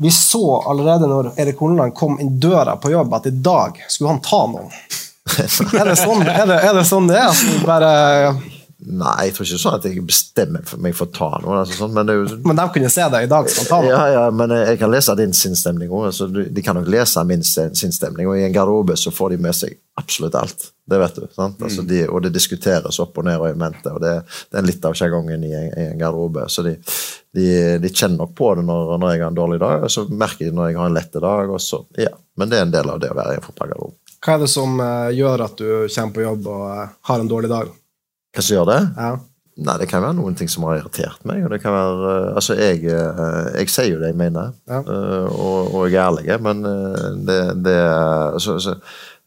Speaker 2: vi så allerede når Erik Horneland kom inn døra på jobb, at i dag skulle han ta noen. er, det sånn, er, det, er det sånn det er? Vi bare
Speaker 4: Nei, jeg tror ikke sånn at jeg bestemmer meg for å ta noe. Altså, sånn, men, det jo,
Speaker 2: Men de kunne se deg i dag spontant.
Speaker 4: ja, ja, men jeg kan lese din sinnsstemning òg. Altså, de kan nok lese min sin- sinnsstemning. Og i en garderobe så får de med seg absolutt alt. Det vet du. sant? Altså, de, og det diskuteres opp og ned og i mente. Og det, det er litt av sjargongen i, i en garderobe. Så de, de, de kjenner nok på det når, når jeg har en dårlig dag, og så merker de når jeg har en lette dag. Og så, ja. Men det er en del av det å være i en fotballgarderobe.
Speaker 2: Hva er det som eh, gjør at du kommer på jobb og eh, har en dårlig dag?
Speaker 4: Hva som gjør det?
Speaker 2: Ja.
Speaker 4: Nei, Det kan være noen ting som har irritert meg. og det kan være, eh, altså Jeg, eh, jeg sier jo det jeg mener,
Speaker 2: Ja.
Speaker 4: eh, og, og jeg er ærlig, men det, det så, så,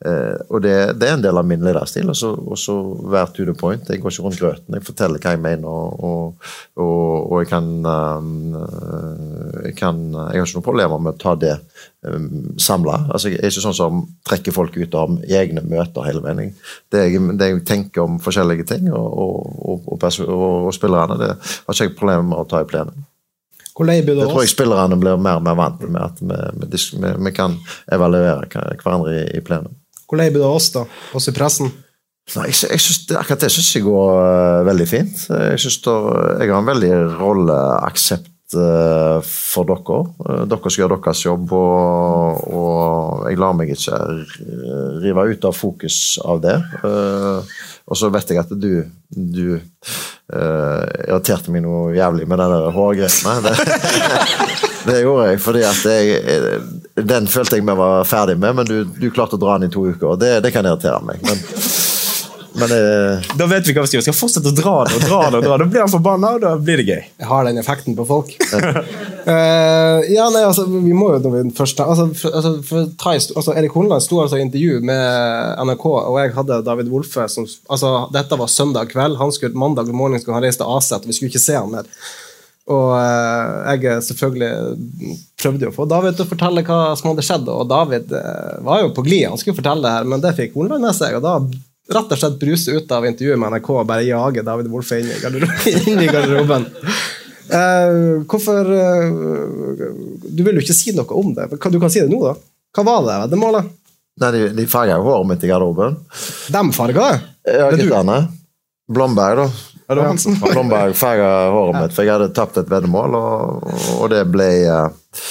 Speaker 4: eh, Og det, det er en del av min lederstil. Og så, være to the point. Jeg går ikke rundt grøten. Jeg forteller hva jeg mener, og, og, og, jeg kan uh, jeg, kan, jeg har ikke noen problemer med å ta det um, samla. Altså, jeg er ikke sånn som trekker folk ut av egne møter hele veien. Det jeg, det jeg tenker om forskjellige ting, og, og, spillerne, det har ikke jeg problemer med å ta i plenum. Det tror jeg spillerne blir mer og mer vant med, at vi, vi, vi kan evaluere hverandre i, i plenum.
Speaker 2: Hvor lei blir du av oss, da? Oss i pressen?
Speaker 4: Nei, jeg, jeg synes, Akkurat det syns jeg går uh, veldig fint. Jeg, synes da, jeg har en veldig rolleaksept uh, for dere. Eh, dere skal gjøre deres jobb, og, og jeg lar meg ikke rive ut av fokus av det. Og så vet jeg at du, du irriterte meg noe jævlig med den hårgreiene. Det, det gjorde jeg, fordi at jeg, den følte jeg vi var ferdig med, men du, du klarte å dra den i to uker. og Det, det kan irritere meg. men men eh,
Speaker 3: Da vet vi hva vi skal gjøre. Vi skal fortsette å dra det og dra det. og dra det. Da blir han forbanna, og da blir det gøy.
Speaker 2: Jeg har den effekten på folk. uh, ja, nei, altså, vi må jo når vi først altså, for, altså, for, ta, altså, Erik Horneland sto altså i intervju med NRK, og jeg hadde David Wolfe som altså, Dette var søndag kveld. Han skulle, mandag morgen skulle han reise til Aset, og vi skulle ikke se han mer. Og eh, jeg selvfølgelig prøvde jo å få David til å fortelle hva som hadde skjedd, og David eh, var jo på glid. Han skulle fortelle det her, men det fikk Horneland med seg. og da rett og slett bruse ut av intervjuet med NRK og bare jage David Wolfe inn i garderoben. Eh, hvorfor uh, Du vil jo ikke si noe om det. Du kan si det nå, da. Hva var det veddemålet?
Speaker 4: Nei, de, de farga jo håret mitt i garderoben.
Speaker 2: Dem farga det?
Speaker 4: Ja,
Speaker 2: er
Speaker 4: Blomberg, da.
Speaker 3: Ja, det var Hansen. farga.
Speaker 4: Blomberg farga håret mitt, for jeg hadde tapt et veddemål, og, og det ble eh,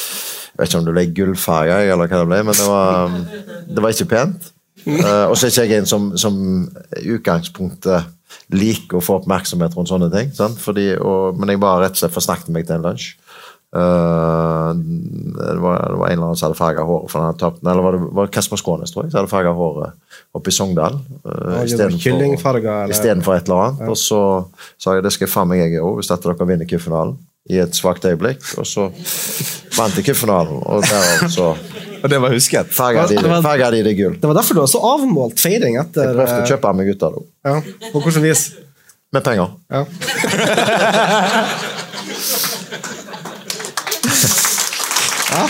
Speaker 4: Jeg vet ikke om det ble gullfarga, eller hva det ble, men det var, det var ikke pent. Eh, og så er ikke jeg en som, som utgangspunktet liker å få oppmerksomhet rundt sånne ting. Sant? Fordi, og, men jeg bare rett og slett forsnakket meg til en lunsj. Eh, det, var, det var en eller annen som hadde farga håret for han hadde tapt. Eller var det var det Kasper Skånes, tror jeg, som hadde farga håret oppe i Sogndal. Uh,
Speaker 2: var?
Speaker 4: Istedenfor et eller annet. Og så sa jeg det skal jeg faen meg jeg gjøre hvis dette dere vinner cupfinalen. I et svakt øyeblikk. Og så vant jeg cupfinalen, og derav så
Speaker 3: Og det var husket.
Speaker 4: farga de, de det gull.
Speaker 2: Det var derfor du var så avmålt feiring etter
Speaker 4: Jeg prøvde å
Speaker 2: eh,
Speaker 4: kjøpe meg ut av det.
Speaker 2: Ja, På hvilket vis?
Speaker 4: Med penger.
Speaker 2: Ja. ja.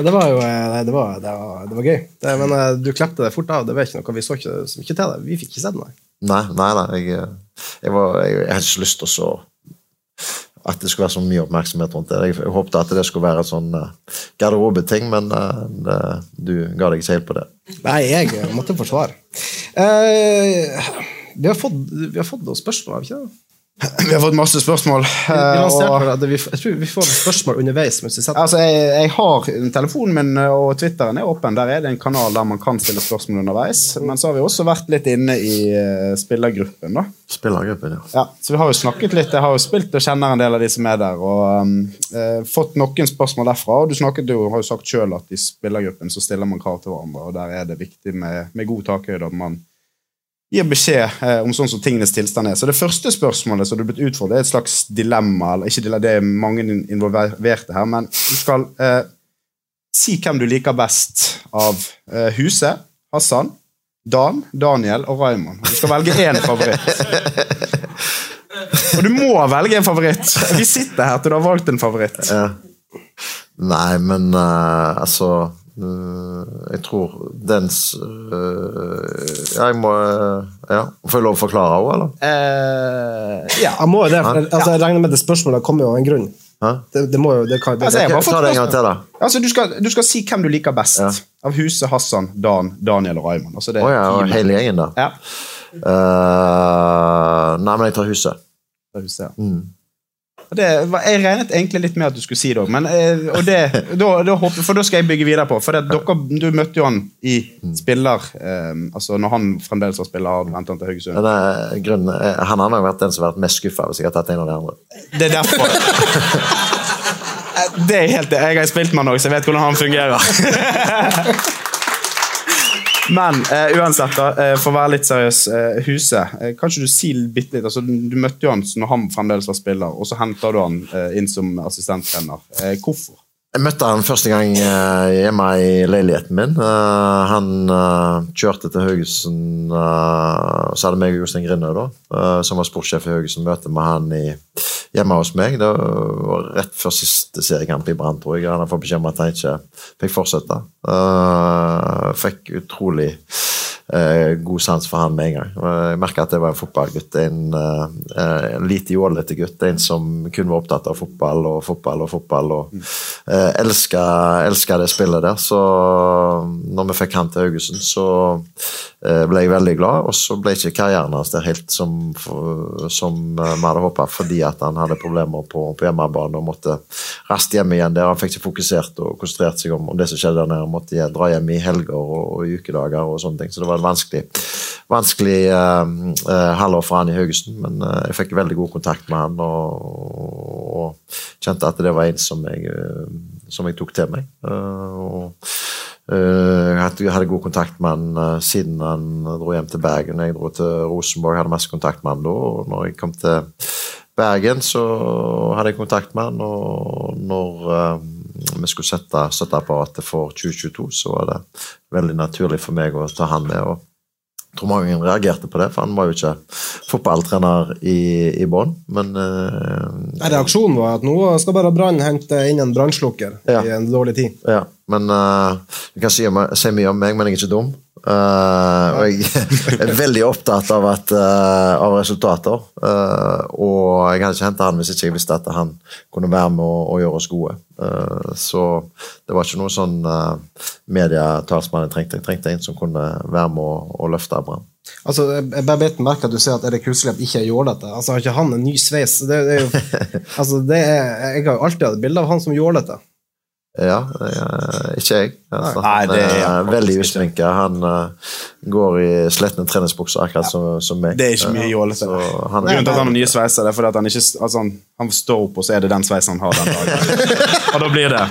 Speaker 2: Det var jo eh, Nei, det var, det var, det var gøy. Det, men eh, du klepte det fort av. Det var ikke noe, Vi så ikke så mye til det. Vi fikk ikke sett det, nei.
Speaker 4: Nei, nei. Jeg, eh, jeg, var, jeg, jeg hadde ikke lyst til å så at det skulle være så mye oppmerksomhet rundt det. Jeg, jeg håpte at det skulle være en sånn uh, garderobeting, men uh, det, du ga deg ikke helt på det.
Speaker 2: Nei, jeg måtte forsvare. Uh, vi, har fått, vi har fått noen spørsmål, har vi ikke det?
Speaker 3: Vi har fått masse spørsmål.
Speaker 2: Vi vi
Speaker 3: og-
Speaker 2: vel vi, jeg tror vi får spørsmål underveis. mens vi
Speaker 3: Altså, jeg, jeg har Telefonen min eh, og Twitteren er åpen. Der er det en kanal der man kan stille spørsmål underveis. Men så har vi også vært litt inne i eh, spillergruppen. da.
Speaker 4: Spillergruppen, ja.
Speaker 3: Ja, så vi har jo snakket litt, Jeg har jo spilt og kjenner en del av de som er der. og um, eh, Fått noen spørsmål derfra. og Du snakket jo, har jo sagt selv at i spillergruppen så stiller man krav til hverandre. og Der er det viktig med, med god takhøyde at man gir beskjed eh, om sånn som tingenes tilstand er. Så Det første spørsmålet som du er blitt utfordret, er et slags dilemma. eller ikke dilemma, Det er mange involverte her, men du skal eh, si hvem du liker best av eh, huset. Hassan, Dan, Daniel og Raymond. Du skal velge én favoritt. Og du må velge en favoritt. Vi sitter her til du har valgt en favoritt.
Speaker 4: Ja. Nei, men uh, altså Jeg tror dens eh, jeg må eh, ja. Får jeg lov å forklare òg, eller?
Speaker 3: Eh, ja.
Speaker 2: Jeg må jo det, for
Speaker 4: Ja.
Speaker 2: altså, jeg regner med det spørsmålet kommer jo av en grunn. Det, det må jo det kan, det,
Speaker 3: Altså, jeg
Speaker 4: Ta det en gang til, da.
Speaker 3: Altså, du, skal, du skal si hvem du liker best. Av Huse, Hassan, Dan, Daniel og Raymond. Altså, det er
Speaker 4: oh, ja, og hele gjengen, da.
Speaker 3: Ja.
Speaker 4: Uh, nei, men jeg tar huset.
Speaker 3: Det er Huset, ja.
Speaker 4: Mm.
Speaker 3: Og Det, jeg regnet egentlig litt med at du skulle si det òg, men eh, og det, for da skal jeg bygge videre på. For det, dere, du møtte jo han i spiller um, Altså når han fremdeles var spiller, hentet han til Haugesund.
Speaker 4: Eh, grunnen, eh, han har nok vært den som har vært mest skuffa hvis jeg har tatt en av de andre.
Speaker 3: Det er derfor. Det er helt Jeg har spilt med han òg, så jeg vet hvordan han fungerer. Men eh, uansett, da, eh, for å være litt seriøs, eh, Huset. Kan ikke du si bitte litt altså, Du møtte jo han når han fremdeles var spiller, og så henta du han inn som assistenttrener. Hvorfor?
Speaker 4: Jeg møtte han første gang eh, hjemme i leiligheten min. Eh, han eh, kjørte til Haugesund, så hadde meg og Jostein eh, som var sportssjef i Haugesund, møte med han i, hjemme hos meg. Det var rett før siste seriekamp i Brann, tror jeg. Han hadde fått beskjed om at han ikke fikk fortsette. Fikk utrolig god sans for han med en gang. Jeg merka at det var en fotballgutt. En uh, lite jålete gutt. En som kun var opptatt av fotball og fotball og fotball. og uh, elska, elska det spillet der. Så når vi fikk han til Haugesund, så eh, ble jeg veldig glad. Og så ble ikke karrieren hans der helt som, som eh, vi hadde håpa, fordi at han hadde problemer på, på hjemmebane og måtte raskt hjem igjen der. Han fikk ikke fokusert og konsentrert seg om, om det som skjedde der nede. Han måtte dra hjem i helger og, og i ukedager og sånne ting. Så det var et vanskelig, vanskelig uh, halvår for han i Haugesund. Men uh, jeg fikk veldig god kontakt med han og, og kjente at det var en som jeg, som jeg tok til meg. Og jeg hadde- god kontakt med han siden han dro hjem til Bergen. Jeg dro til Rosenborg, hadde masse kontakt med han da. Og når jeg kom til Bergen, så hadde jeg kontakt med han. Og når vi skulle sette støtteapparatet for 2022, så var det veldig naturlig for meg å ta han med. og jeg tror mange reagerte på det, for han var jo ikke fotballtrener i, i bånn. Men
Speaker 2: uh, Reaksjonen var at nå skal bare Brann hente inn en brannslukker
Speaker 4: Ja.
Speaker 2: i en dårlig tid.
Speaker 4: Ja, men uh, du kan si, si mye om meg, men jeg er ikke dum. Uh, og jeg er veldig opptatt av, at, uh, av resultater. Og jeg hadde ikke henta han hvis ikke jeg visste at han kunne være med og, og gjøre oss gode. Så det var ikke noe sånn medietalsmann jeg trengte. Jeg trengte en som kunne være med og, og løfte Brann.
Speaker 2: Altså, jeg bare bet merke at du sier at Erik Huslep ikke er dette. Altså, har ikke han en ny sveis? Det, det er jo, altså, det er, jeg har jo alltid hatt bilde av han som jålete.
Speaker 4: Ja, eh, ikke jeg. Altså,
Speaker 3: Nei, det er
Speaker 4: er
Speaker 3: han
Speaker 4: veldig usminka. Han uh, går i sletne treningsbukser, akkurat som, som meg.
Speaker 3: Det er ikke mye jålete. Grunnen til at han har nye sveiser, det er fordi at han ikke altså han, han står opp, og så er det den sveisen han har den dagen. og da blir det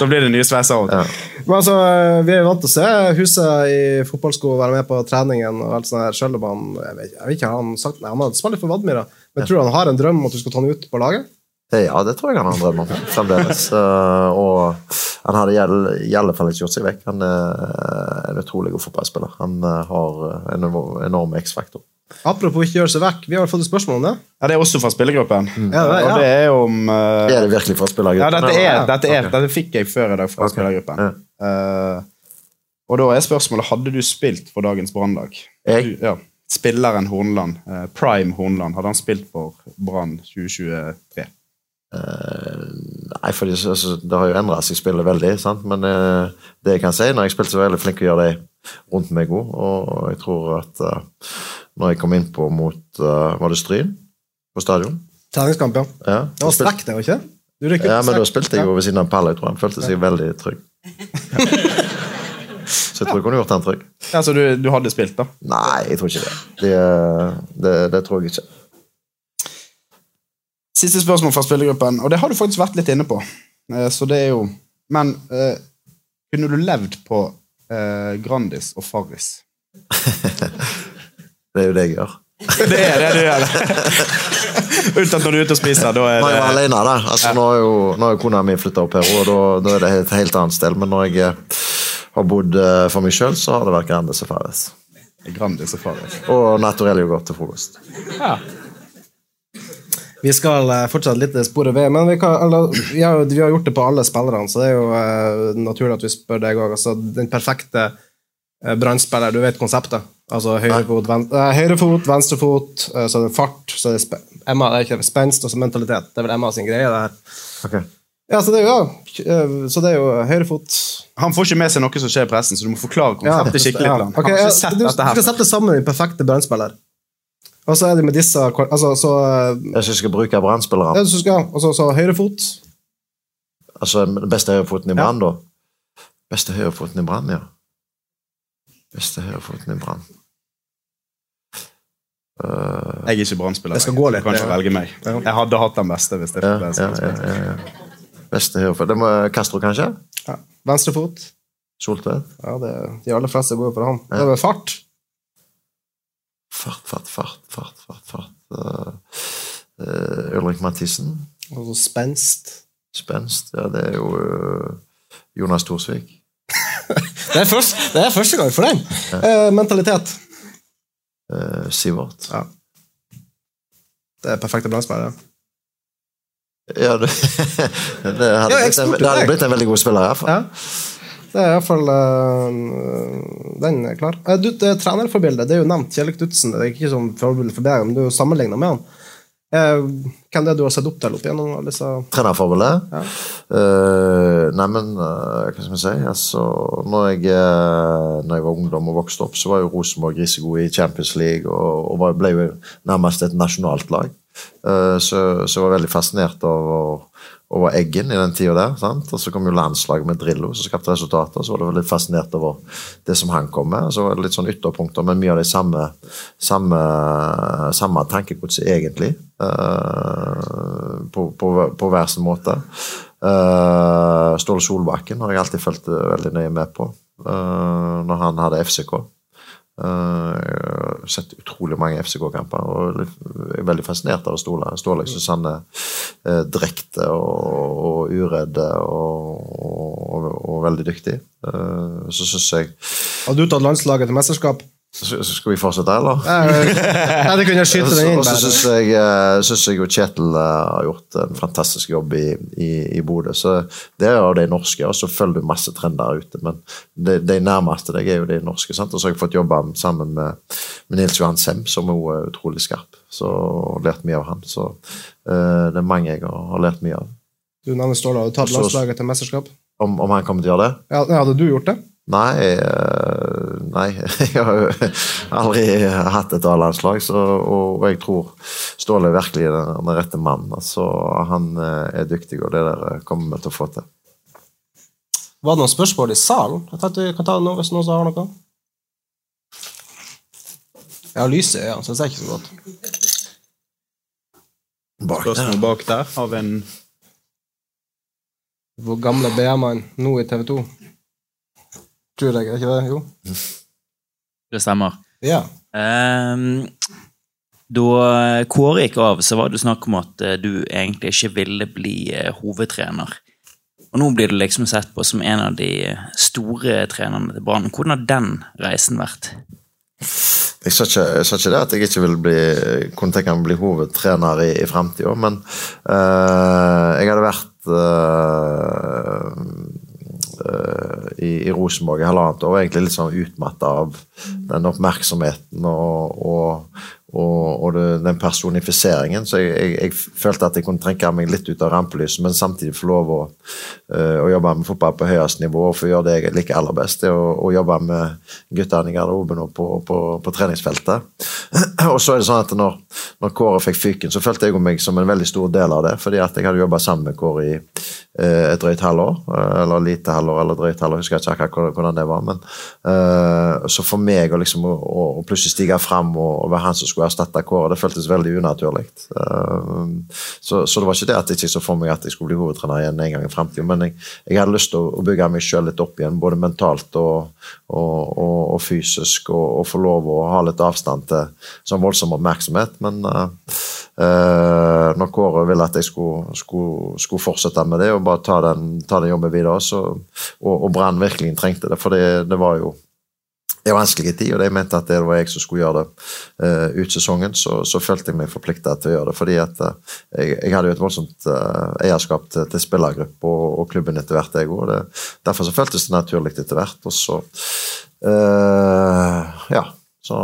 Speaker 3: Da blir det nye sveiser òg.
Speaker 2: Men altså, Vi er jo vant til å se Huset i fotballsko være med på treningen. og alt sånt her, selv om han jeg vet, jeg vet ikke, har han sagt, nei, han har spiller for Vadmira, men jeg tror han har en drøm om at du skal ta han ut på laget?
Speaker 4: Ja, det tror jeg han har en drøm om fremdeles. Eh, og han hadde i alle- fall ikke gjort seg vekk. Han er en utrolig god fotballspiller. Han eh, har en enorm X-faktor.
Speaker 2: Apropos ikke gjøre seg vekk, vi har fått et spørsmål om det.
Speaker 3: Ja, Det er også fra spillergruppen.
Speaker 2: Ja, det er-
Speaker 3: Og det er om uh...
Speaker 4: Er det virkelig fra spillergruppen?
Speaker 3: Ja, dette, er, dette, er,
Speaker 4: okay.
Speaker 3: dette fikk jeg før i dag fra
Speaker 4: okay.
Speaker 3: spillergruppen.
Speaker 4: ja.
Speaker 3: Uh, og da er spørsmålet hadde du spilt for dagens Brannlag. Ja. Spilleren Hornland, uh, Prime Hornland, hadde han spilt for Brann 2023?
Speaker 4: Nei, for det, altså, det har jo endra seg spillet veldig, sant? men eh, det jeg kan si, når jeg spilte så veldig flink til å gjøre de rundt meg god, og jeg tror at eh, når jeg kom innpå mot eh, Var det Stryn på stadion?
Speaker 2: Terningskamp, ja.
Speaker 4: Ja,
Speaker 2: Det var strekk, der, ikke? Du
Speaker 4: ja men da
Speaker 2: strekk.
Speaker 4: spilte jeg jo ved siden av Palle, jeg tror han følte seg veldig trygg. Så jeg tror jeg kunne gjort han trygg.
Speaker 3: Ja, Så du, du hadde spilt, da?
Speaker 4: Nei, jeg tror ikke det. Det, det, det tror jeg ikke.
Speaker 3: Siste spørsmål fra spillergruppen, og det har du faktisk vært litt inne på. Eh, Så det er jo Men eh, kunne du levd på eh, Grandis og Farris?
Speaker 4: Det er jo det jeg gjør.
Speaker 3: Det er det du gjør. Unntatt når du er ute og spiser. Da er
Speaker 4: Når jeg var
Speaker 3: det
Speaker 4: alene, da. Altså, nå jo, nå har jo kona mi flytta opp her, og da, da er det et helt annet sted. Men når jeg eh, har bodd eh, for meg sjøl, så har det vært Grandis og Farris.
Speaker 3: Grandis og Farris.
Speaker 4: Og naturell yoghurt til frokost.
Speaker 2: Vi skal fortsette fortsatt litt sporet ved, men vi, kan, eller, vi, har, vi har gjort det på alle spillerne, så det er jo uh, naturlig at vi spør deg òg. Altså, den perfekte uh, brannspiller, du vet konseptet? Altså høyrefot, ven, uh, høyrefot venstrefot, uh, så er det fart, så er det sp Emma det er ikke spenst og så mentalitet. Det er vel Emma sin greie, det her.
Speaker 4: Ok.
Speaker 2: Ja, så det er jo, ja. eh, Så det er jo høyrefot
Speaker 3: Han får ikke med seg noe som skjer i pressen, så du må forklare
Speaker 2: Ja,
Speaker 3: konseptet skikkelig til Okay,
Speaker 2: Ok, ja, du, du skal sette sammen din perfekte brannspiller. Og så er det med disse altså, så,
Speaker 4: Jeg skal skal bruke brannspillere.
Speaker 2: ja, så skal, og så, høyrefot.
Speaker 4: Altså den beste høyrefoten i Brann, da? Beste høyrefoten i Brann, ja. Beste høyrefoten i Brann. Uh,
Speaker 3: Jeg er ikke brannspiller.
Speaker 2: Jeg skal gå litt,
Speaker 3: Du kan ikke
Speaker 2: ja.
Speaker 3: velge meg. Jeg hadde hatt den beste hvis det
Speaker 4: ja,
Speaker 3: fikk
Speaker 4: ja, ja, ja, ja. Beste høyrefot Det må Castro, kanskje?
Speaker 2: Ja. Venstrefot.
Speaker 4: Soltvedt?
Speaker 2: Ja, det, de aller fleste går for han. Det er fart.
Speaker 4: Fart, fart, fart, fart, fart, fart. Uh, Ulrik Mathisen.
Speaker 2: Og spenst.
Speaker 4: Spenst. Ja, det er jo uh, Jonas Thorsvik.
Speaker 2: Det er, først, det er første gang for den. Eh, mentalitet.
Speaker 4: Eh, Sivert.
Speaker 2: Ja. Det er perfekte brannspillere.
Speaker 4: Ja, det, det, hadde
Speaker 2: Ja,
Speaker 4: blitt en, det hadde blitt en veldig god spiller. i hvert fall.
Speaker 2: Ja. Det er iallfall uh, Den er klar. Uh, du, det er trenerforbildet. Det er jo nevnt. Kjell Knutsen. Det er ikke som forbilde for deg, men du er jo sammenligna med han. Uh, hvem det er du har sett opp til opp gjennom alle disse
Speaker 4: Trenerforbildet?
Speaker 2: Ja.
Speaker 4: Uh, nei, men eh, hva skal vi si altså, når, jeg, uh, når jeg var ungdom og vokste opp, så var jo Rosenborg grisegode i Champions League og, og var, ble jo nærmest et nasjonalt lag. Uh, så, så jeg var veldig fascinert over, over Eggen i den tida der. Sant? Og så kom jo landslaget med Drillo som skapte resultater. Så var det litt fascinert over det som han kom med. Så var det litt sånn ytterpunkter, men mye av de samme, samme, samme tankegodset egentlig. Uh, på, på, på hver sin måte. Uh, Ståle Solbakken har jeg alltid fulgt veldig nøye med på uh, når han hadde FCK. Eh, har sett utrolig mange FCK-kamper og er veldig fascinert av Ståle. Ståle jeg syns han er uh, direkte og, og uredd og, og, og veldig dyktig. Uh, så syns jeg
Speaker 2: Hadde du tatt landslaget til mesterskap?
Speaker 4: Skal vi fortsette, eller?
Speaker 2: Nei, det kunne jeg skyte den inn.
Speaker 4: Og så syns jeg, eh, synes jeg Kjetil eh, har gjort en fantastisk jobb i, i, i Bodø. Så det er jo de norske, og så følger du masse trender ute. Men de, de nærmeste deg er jo de norske. sant? Og så har jeg fått jobbe sammen med, med Nils Johan Sem, som er utrolig skarp. Så og lært mye av han. Så uh, det er mange jeg har, lært mye av.
Speaker 2: Du nevner Ståle. har du tatt landslaget til mesterskap?
Speaker 4: Om, om han kommer til å gjøre det?
Speaker 2: Ja, hadde du gjort det?
Speaker 4: Nei, eh, nei, jeg har jo aldri hatt et A-landslag, og, jeg tror Ståle er virkelig den, den rette mannen. Altså, han eh, er dyktig, og det der kommer vi til å få til.
Speaker 2: Var det noen spørsmål i salen? Jeg tenkte vi kan ta det nå hvis noen har noe. Jeg har lyset i ja, så det ser ikke så godt.
Speaker 3: Spørsmål bak der av en
Speaker 2: Hvor gamle BM-en nå i TV 2? Tror jeg, er ikke det? Jo.
Speaker 8: Det stemmer.
Speaker 2: Ja.
Speaker 8: Um, da Kåre gikk av, så var det snakk om at eh, du egentlig ikke ville bli eh, hovedtrener. Og nå blir du liksom sett på som en av de store trenerne til Brann. Hvordan har den reisen vært?
Speaker 4: Jeg sa ikke, jeg sa ikke det at jeg ikke vil bli, kunne tenke meg å bli hovedtrener i, i framtida, men eh, jeg hadde vært eh, eh, i, i Rosenborg i halvannet år, egentlig litt sånn utmatta av den oppmerksomheten og, og, og, og det, den personifiseringen. Så jeg, jeg, jeg følte at jeg kunne trekke meg litt ut av rampelyset, men samtidig få lov å, uh, å jobbe med fotball på høyest nivå og få gjøre det jeg liker aller best. Det å, å jobbe med guttene i garderoben og på, på, på treningsfeltet. og så er det sånn at når, når Kåre fikk fyken, så følte jeg meg som en veldig stor del av det, fordi at jeg hadde jobba sammen med Kåre i uh, et drøyt halvår, eh, eller lite halvår, eller drøyt halvår, jeg husker ikke akkurat hvordan- det var. men uh, Så for meg å, liksom, å å plutselig stige fram og, og være han som skulle erstatte Kåre, det føltes veldig unaturlig. Eh, så, så det var ikke det at jeg ikke så for meg at jeg skulle bli hovedtrener igjen en gang i fremtiden, men jeg, jeg hadde lyst til å, bygge meg sjøl litt opp igjen, både mentalt og, og, og, og fysisk, og, få lov å ha litt avstand til sånn voldsom oppmerksomhet. Men uh, eh, når Kåre ville at jeg skulle, skulle, skulle fortsette med det og bare ta den, ta den jobben videre, så, og, og Brann virkelig trengte det, for det, det var jo var vanskelig tid, og de mente at det var jeg som skulle gjøre det uh, ut sesongen, så, så følte jeg meg forplikta til å gjøre det. Fordi at uh, jeg, jeg hadde jo et voldsomt uh, eierskap til, til spillergruppa og, og klubben etter hvert, jeg òg. Derfor så føltes det naturlig etter hvert. Og så ja, Så,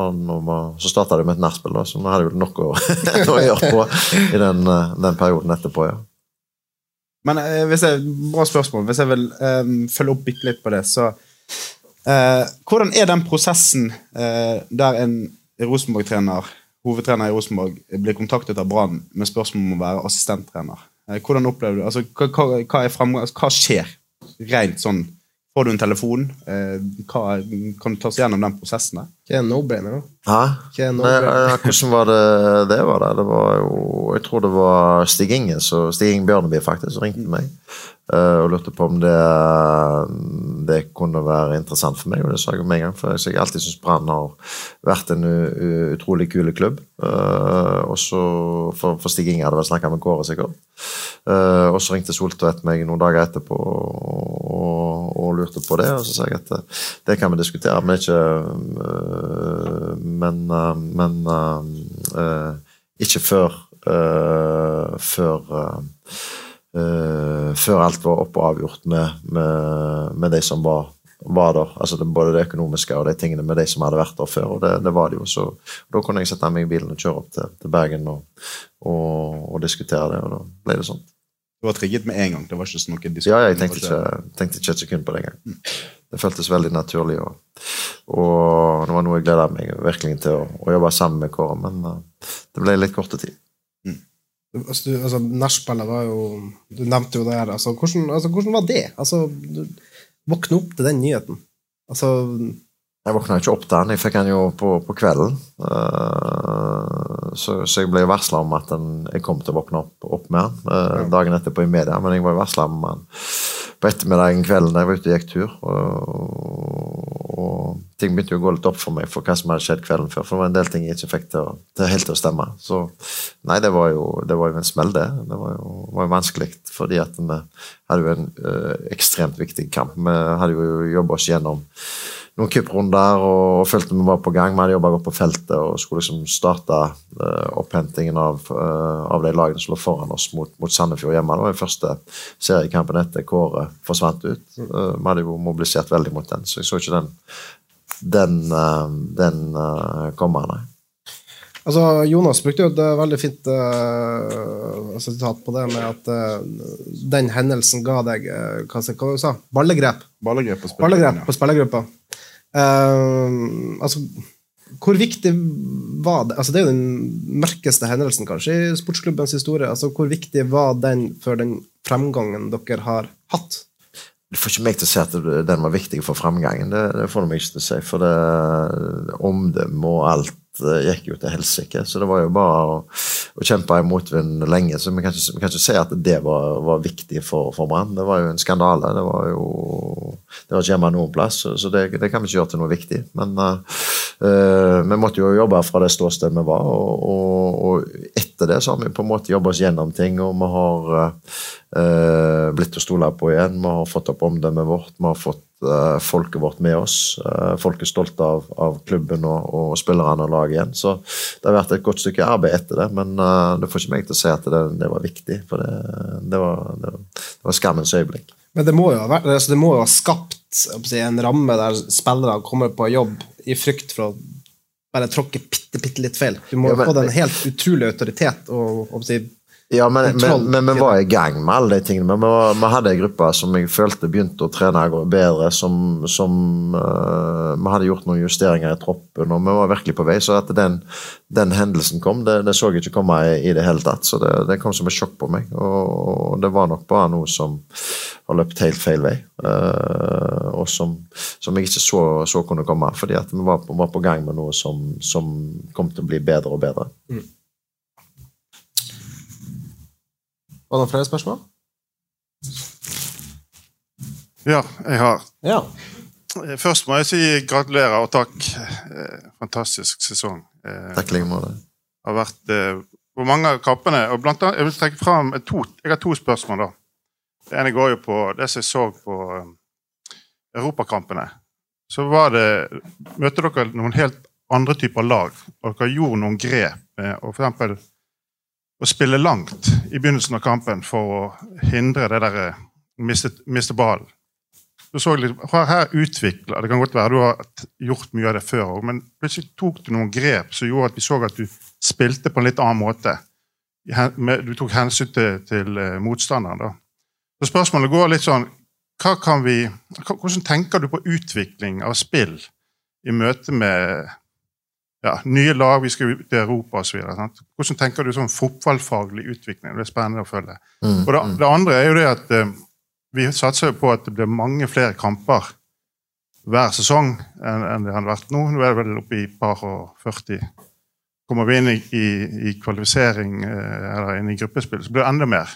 Speaker 4: så starta det med et nachspiel, så vi hadde jeg nok å, å gjøre på i den, den perioden etterpå, ja.
Speaker 3: Men hvis jeg, bra spørsmål. Hvis jeg vil um, følge opp bitte litt på det, så eh, Hvordan er den prosessen eh, der en Rosenborg-trener, hovedtrener i Rosenborg, blir kontaktet av Brann med spørsmål om å være assistenttrener? Eh, hvordan opplever du altså, hva, hva, hva, er fremgang, altså, hva skjer rent sånn? Får du en telefon? Eh, hva, kan du ta oss gjennom den prosessen? der?
Speaker 2: Hva er no-brainer, da.
Speaker 4: Hæ?
Speaker 2: En
Speaker 4: Nei, hvordan var det det var? Det? det var jo, Jeg tror det var Stig Inge så Stig Inge Bjørneby faktisk som ringte meg og lurte på om det, det kunne være interessant for meg. Og det sa jeg med en gang, for jeg har alltid syntes Brann har vært en utrolig kul klubb. Eh, og så for, for Stig Inge hadde vel snakka med Kåre, sikkert. Eh, og så ringte Soltvedt meg noen dager etterpå og, og lurte på det. Og så sa jeg at eh, det kan vi diskutere, men ikke Men, men ikke før før øh, før alt var oppe og avgjort med, med, med de som var, var der. Altså det, både det økonomiske og de tingene med de som hadde vært der før. og Det, det var det jo. Så da kunne jeg sette meg i bilen og kjøre opp til, til Bergen og, og, og diskutere det, og da ble det sånn.
Speaker 3: Du var trigget med en gang? Det var ikke sånn noe
Speaker 4: Ja, jeg tenkte ikke, tenkte ikke et sekund på det engang. Det føltes veldig naturlig, og, og det var noe jeg gleda meg virkelig til å, å jobbe sammen med Kåre, men uh, det ble litt korte tid.
Speaker 2: Altså, du- altså, Nachspielet var jo Du nevnte jo det her. Altså, hvordan, altså, hvordan var det? Altså, du våkne opp til den nyheten. Altså
Speaker 4: Jeg våkna ikke opp han, jeg fikk han jo på, på kvelden. Uh, så, så jeg ble varsla om at den, jeg kom til å våkne opp, opp med han uh, dagen etterpå i media, men jeg var varsla om han på ettermiddagen kvelden da jeg var ute og gikk tur. Og, og ting begynte å gå litt opp for meg for hva som hadde skjedd kvelden før. For det var en del ting jeg ikke fikk til, å, til helt til å stemme. Så nei, det var jo, det var jo en smell, det. Det var jo, var jo vanskelig, fordi at vi hadde jo en øh, ekstremt viktig kamp. Vi hadde jo jobba oss gjennom noen cuprunder og følte vi var på gang. Vi hadde jobba godt på feltet og skulle liksom starte uh, opphentingen av, uh, av de lagene som lå foran oss mot, mot Sandefjord hjemme. Det var den første seriekampen etter Kåre forsvant ut. Uh, vi hadde jo mobilisert veldig mot den, så jeg så ikke den den, den komme, nei.
Speaker 2: Altså, Jonas brukte jo et eh, veldig fint uh, sitat på det med at uh, den hendelsen ga deg uh, hva, hva du sa Ballegrep.
Speaker 3: Ballegrep på
Speaker 2: Ballegrep på spillergruppa. Eh, altså, hvor viktig var det altså Det er jo den mørkeste hendelsen kanskje i sportsklubbens historie. altså Hvor viktig var den for den fremgangen dere har hatt?
Speaker 4: Du får ikke meg til å si at den var viktig for fremgangen. Det, det får du meg ikke til å si. For det omdømme og alt gikk jo til helsike. Så det var jo bare å, å kjempe i motvind lenge. Så vi kan ikke, vi kan ikke si at det var, var viktig for, for Brann. Det var jo en skandale. Det var jo det var ikke hjemme noen plass, så, det, det kan vi ikke gjøre til noe viktig. Men uh, eh, vi måtte jo jobbe fra det ståstedet vi var, og, og, og etter det så har vi på en måte jobba oss gjennom ting, og vi har uh, blitt å stole på igjen. Vi har fått opp omdømmet vårt, vi har fått eh, folket vårt med oss. Eh, folk er stolte av, av klubben og, og spillerne og laget igjen. Så det har vært et godt stykke arbeid etter det, men eh, det får ikke meg til å si at det, det var viktig, for det, det, var, det, var, skammens øyeblikk.
Speaker 2: Men det må jo ha, vært, altså det må jo ha skapt si, en ramme der spillere kommer på jobb i frykt for å bare tråkke bitte, bitte litt feil. Du må
Speaker 4: Ja, men-
Speaker 2: få en helt utrolig autoritet og, og si,
Speaker 4: Ja, men, men, men vi var i gang med alle de tingene. Men vi, vi hadde en gruppe som jeg følte begynte å trene bedre. Som, som uh, Vi hadde gjort noen justeringer i troppen, og vi var virkelig på vei. Så at den, den hendelsen kom, det, det så jeg ikke komme i, i det hele tatt. Så det, det kom som et sjokk på meg. Og, og det var nok bare noe som har løpt helt feil vei. Uh, og som, som jeg ikke så, så kunne komme. Fordi vi var på, var på gang med noe som, som kom til å bli bedre og bedre.
Speaker 2: Var det flere spørsmål?
Speaker 9: Ja, jeg har.
Speaker 2: Ja.
Speaker 9: Eh, Først må jeg si gratulerer og takk. Eh, Fantastisk sesong. Eh,
Speaker 4: Takk i like måte.
Speaker 9: har vært på mange av kampene. og blant annet, Jeg vil trekke fram to, jeg har to spørsmål. da. Det ene går jo på det som jeg så på europakampene. Så var det Møtte dere noen helt andre typer lag, og dere gjorde noen grep og for eksempel å spille langt i begynnelsen av kampen for å hindre det der eh, miste, miste ballen. så litt, her, her utvikla Det kan godt være du har gjort mye av det før òg, men plutselig tok du noen grep som gjorde at vi så at du spilte på en litt annen måte. Du tok hensyn til, til eh, motstanderen. da. Så spørsmålet går litt sånn vi, Hvordan tenker du på utvikling av spill i møte med ja, nye lag, vi skal ut i Europa osv.? Hvordan tenker du sånn fotballfaglig utvikling? Det er spennende å følge.
Speaker 4: Mm,
Speaker 9: Og det, det andre er jo det at eh, vi satser på at det blir mange flere kamper hver sesong enn enn det har vært nå. Nå er det vel oppe i par og 40. Kommer vi inn i, i, i kvalifisering eh, eller inn i gruppespill, så blir det enda mer.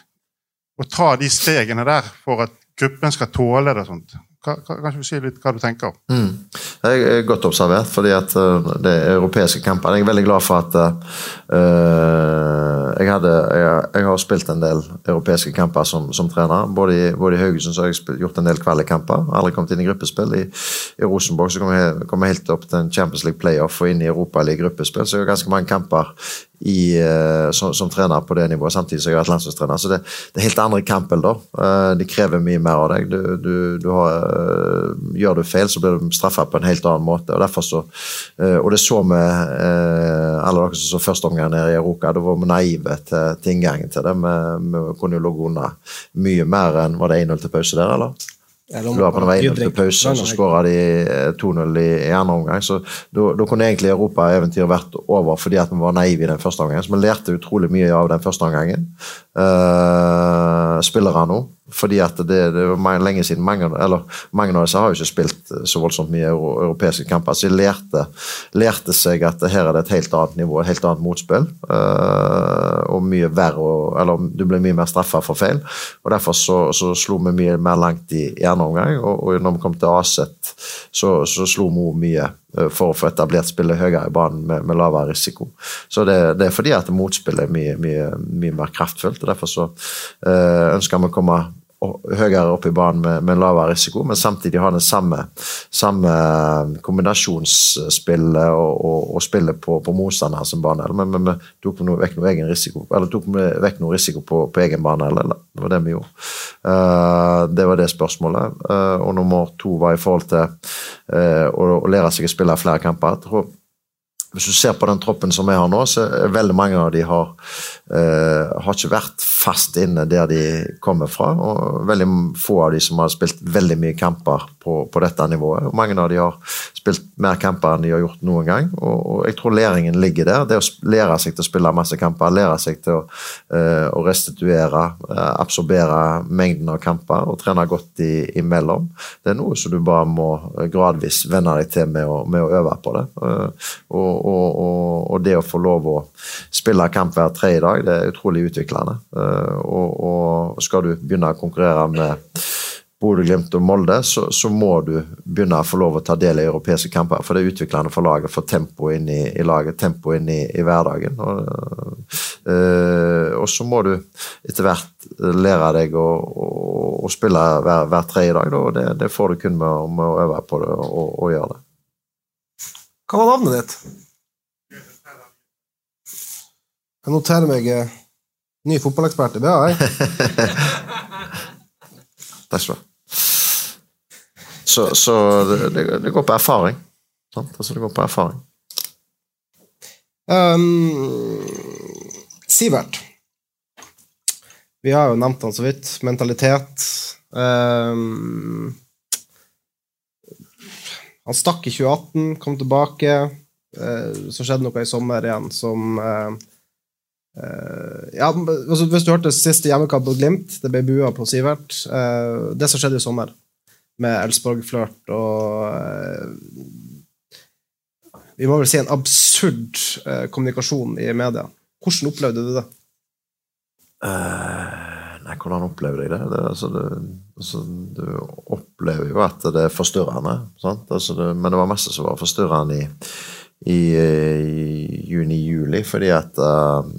Speaker 9: Å ta de stegene der for at gruppen skal tåle det og sånt. Kanskje du sier litt hva du tenker?
Speaker 4: Mm. Det er godt observert, fordi at eh, det er europeiske kamper. Jeg er veldig glad for at uh, jeg, hadde, jeg, jeg har spilt en del europeiske kamper som, som trener. Både i, både i Haugesund så har jeg spilt, gjort en del kvalikkamper. Aldri kommet inn i gruppespill. I, i Rosenborg så kom jeg, kom jeg helt opp til en Champions League playoff og inn i Europaliga gruppespill. Så jeg har ganske mange kamper i, eh, som, som trener på det nivået, samtidig som jeg har vært landslagstrener. Så det, det er helt andre kamper da. Eh, de krever mye mer av deg. Du, du, du har, eh, gjør du feil, så blir du straffa på en helt annen måte. Og så, og det så vi, alle dere som så første omgang nede i Europa, da var vi naive til, til inngangen til det. Vi, vi kunne jo ligget unna mye mer enn Var det 1-0 til pause der, eller? Du var veien til pause, så skåra de eh, 2-0 i, i andre omgang. Så da kunne egentlig Europa-eventyret vært over fordi at vi var naive i den første omgangen. Så vi lærte utrolig mye av den første omgangen. Uh, spillere nå. Fordi at det, det var lenge siden mange, eller mange av disse har jo ikke spilt så voldsomt mye euro, europeiske kamper. Så de lærte, lærte seg at her er det et helt annet nivå, et helt annet motspill. eh, og mye verre, eller du blir mye mer straffa for feil. og Derfor så, så slo vi mye mer langt i, i andre omgang. Og, og når vi kom til Aset, så, så slo vi mye eh, for å få etablert spillet høyere i banen med, med lavere risiko. Så det, det er fordi at motspillet er mye, mye, mye mer kraftfullt. og Derfor så eh, ønsker vi å komme høyere opp i banen med, med lavere risiko, men samtidig ha den samme, samme kombinasjonsspillet og, og, og spillet på, på som bane. Men, men vi tok noe, vekk noe egen risiko eller tok vekk noe risiko på, på egen bane. Eller, eller, det var det vi gjorde. Uh, det var det spørsmålet. Uh, og nummer to var i forhold til uh, å, å lære seg å spille flere kamper. Jeg tror hvis du ser på den troppen som er her nå, så er veldig mange av de har, eh, har ikke vært fast inne der de kommer fra. og Veldig få av de som har spilt veldig mye kamper på, på dette nivået. og Mange av de har spilt mer kamper enn de har gjort noen gang. og, og Jeg tror læringen ligger der. Det å lære seg til å spille masse kamper, lære seg til å, eh, å restituere, eh, absorbere mengden av kamper og trene godt i, imellom. Det er noe som du bare må gradvis venne deg til med å, med å øve på det. Eh, og, og, og, det å få lov å spille kamp hver tredje dag, det er utrolig utviklende. Eh, og, og skal du begynne å konkurrere med Bodø, Glimt og Molde, så, så må du begynne å få lov å ta del i europeiske kamper. For det er utviklende for laget, for tempo inn i, i laget, tempoet inn i, i hverdagen. Og, øh, og så må du etter hvert lære deg å, å, å spille hver, hver tredje dag. Da, og det, det får du kun med, med å øve på det og, og gjøre det.
Speaker 2: Hva var navnet ditt? Jeg noterer meg eh, ny fotballekspert i BA. jeg.
Speaker 4: Takk skal du ha. Så, så det, det, går på erfaring. Sant? Altså, det går på erfaring.
Speaker 2: Um, Sivert. Vi har jo nevnt han så vidt. Mentalitet. Um, han stakk i 2018, kom tilbake. Uh, så skjedde noe i sommer igjen som uh, ja, altså, Hvis du hørte siste hjemmekamp mot Glimt, det ble bua på Sivert. Uh, det som skjedde i sommer, med Elsborg-flørt og uh, vi må vel si en absurd eh, kommunikasjon i media. Hvordan opplevde du det?
Speaker 4: Uh, nei, hvordan opplevde jeg det? det, altså, det altså, du opplever jo at det er forstyrrende. Altså, det, men det var masse som var forstyrrende i, i, i juni-juli, fordi at eh,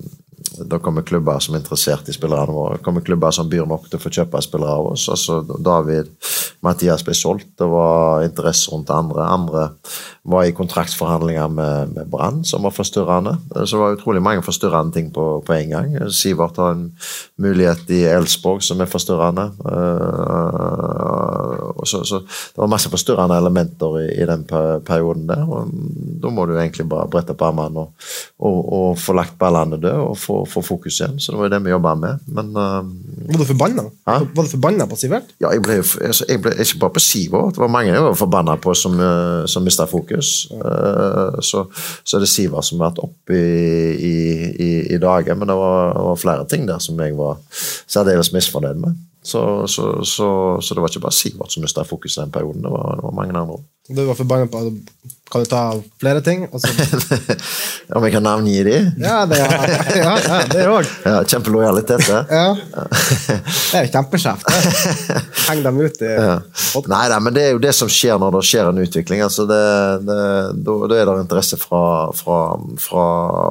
Speaker 4: Da kommer klubber som er interessert i spillerne våre. Kommer klubber som byr nok til å få kjøpe spillere av oss. Altså, David Mathias ble solgt, det var interesse rundt andre. Andre var i kontraktsforhandlinger med, med Brann, som var forstyrrende. Så det var utrolig mange forstyrrende ting på, på en gang. Sivert har en mulighet i Elsborg som er forstyrrende. Uh, så, så, det var masse forstyrrende elementer i, i den perioden der. og Da må du egentlig bare brette på armene og, og, og, få lagt ballene døde og få, få, fokus igjen. Så det var det vi jobba med. Men, uh,
Speaker 2: var du forbanna? Var du forbanna på Sivert?
Speaker 4: Ja, jeg ble, jeg, jeg ble ikke bare på Sivert. Det var mange jeg var forbanna på som, uh, som mista fokus. Uh, så, så er det Sivert som har vært oppe i, i, i, i dager, men det var, det var flere ting der som jeg var særdeles misfornøyd med. Så, så, så, så, det var ikke bare Sivert som mista fokus i den perioden, det var, det var mange andre.
Speaker 2: Du var forbanna på Kan du ta flere ting?
Speaker 4: Om jeg kan navngi de?
Speaker 2: Ja, det, ja, ja, ja, det.
Speaker 4: Ja, Kjempelojalitet, det.
Speaker 2: Ja. Det er kjempeskjevt. Heng dem ut i
Speaker 4: ja. Nei da, men det er jo det som skjer når det skjer en utvikling. Altså det, det, da, da, er det interesse fra, fra, fra,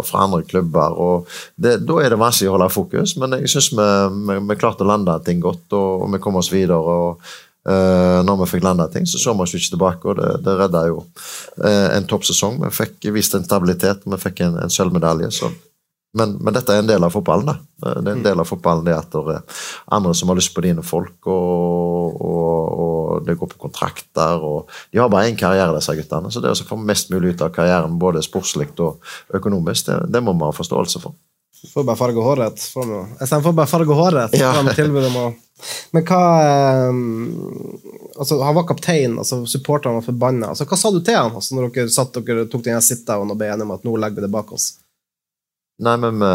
Speaker 4: fra andre klubber, og da er det vanskelig å holde fokus. Men jeg syns vi, vi, vi klarte å lande ting godt, og, og vi kom oss videre. og Uh, når vi fikk landa ting, så så vi oss ikke tilbake, og det, det redda jo uh, en toppsesong. Vi fikk vist en stabilitet, vi fikk en, en sølvmedalje. Men, men, dette er en del av fotballen. Da. Det er en del av fotballen det at det er andre som har lyst på dine folk, og, og, og det går på kontrakter. og De har bare én karriere, disse guttene. Så det å få mest mulig ut av karrieren, både sportslig og økonomisk, det, det må vi ha forståelse for.
Speaker 2: Får bare farge håret. Jeg får bare farge håret. Ja. men hva um, altså, Han var kaptein, altså, supporterne var forbanna. Altså, hva sa du til han altså, når dere satt dere tok den sit-down og ble enige om at nå legger vi det bak oss?
Speaker 4: Nei, men vi,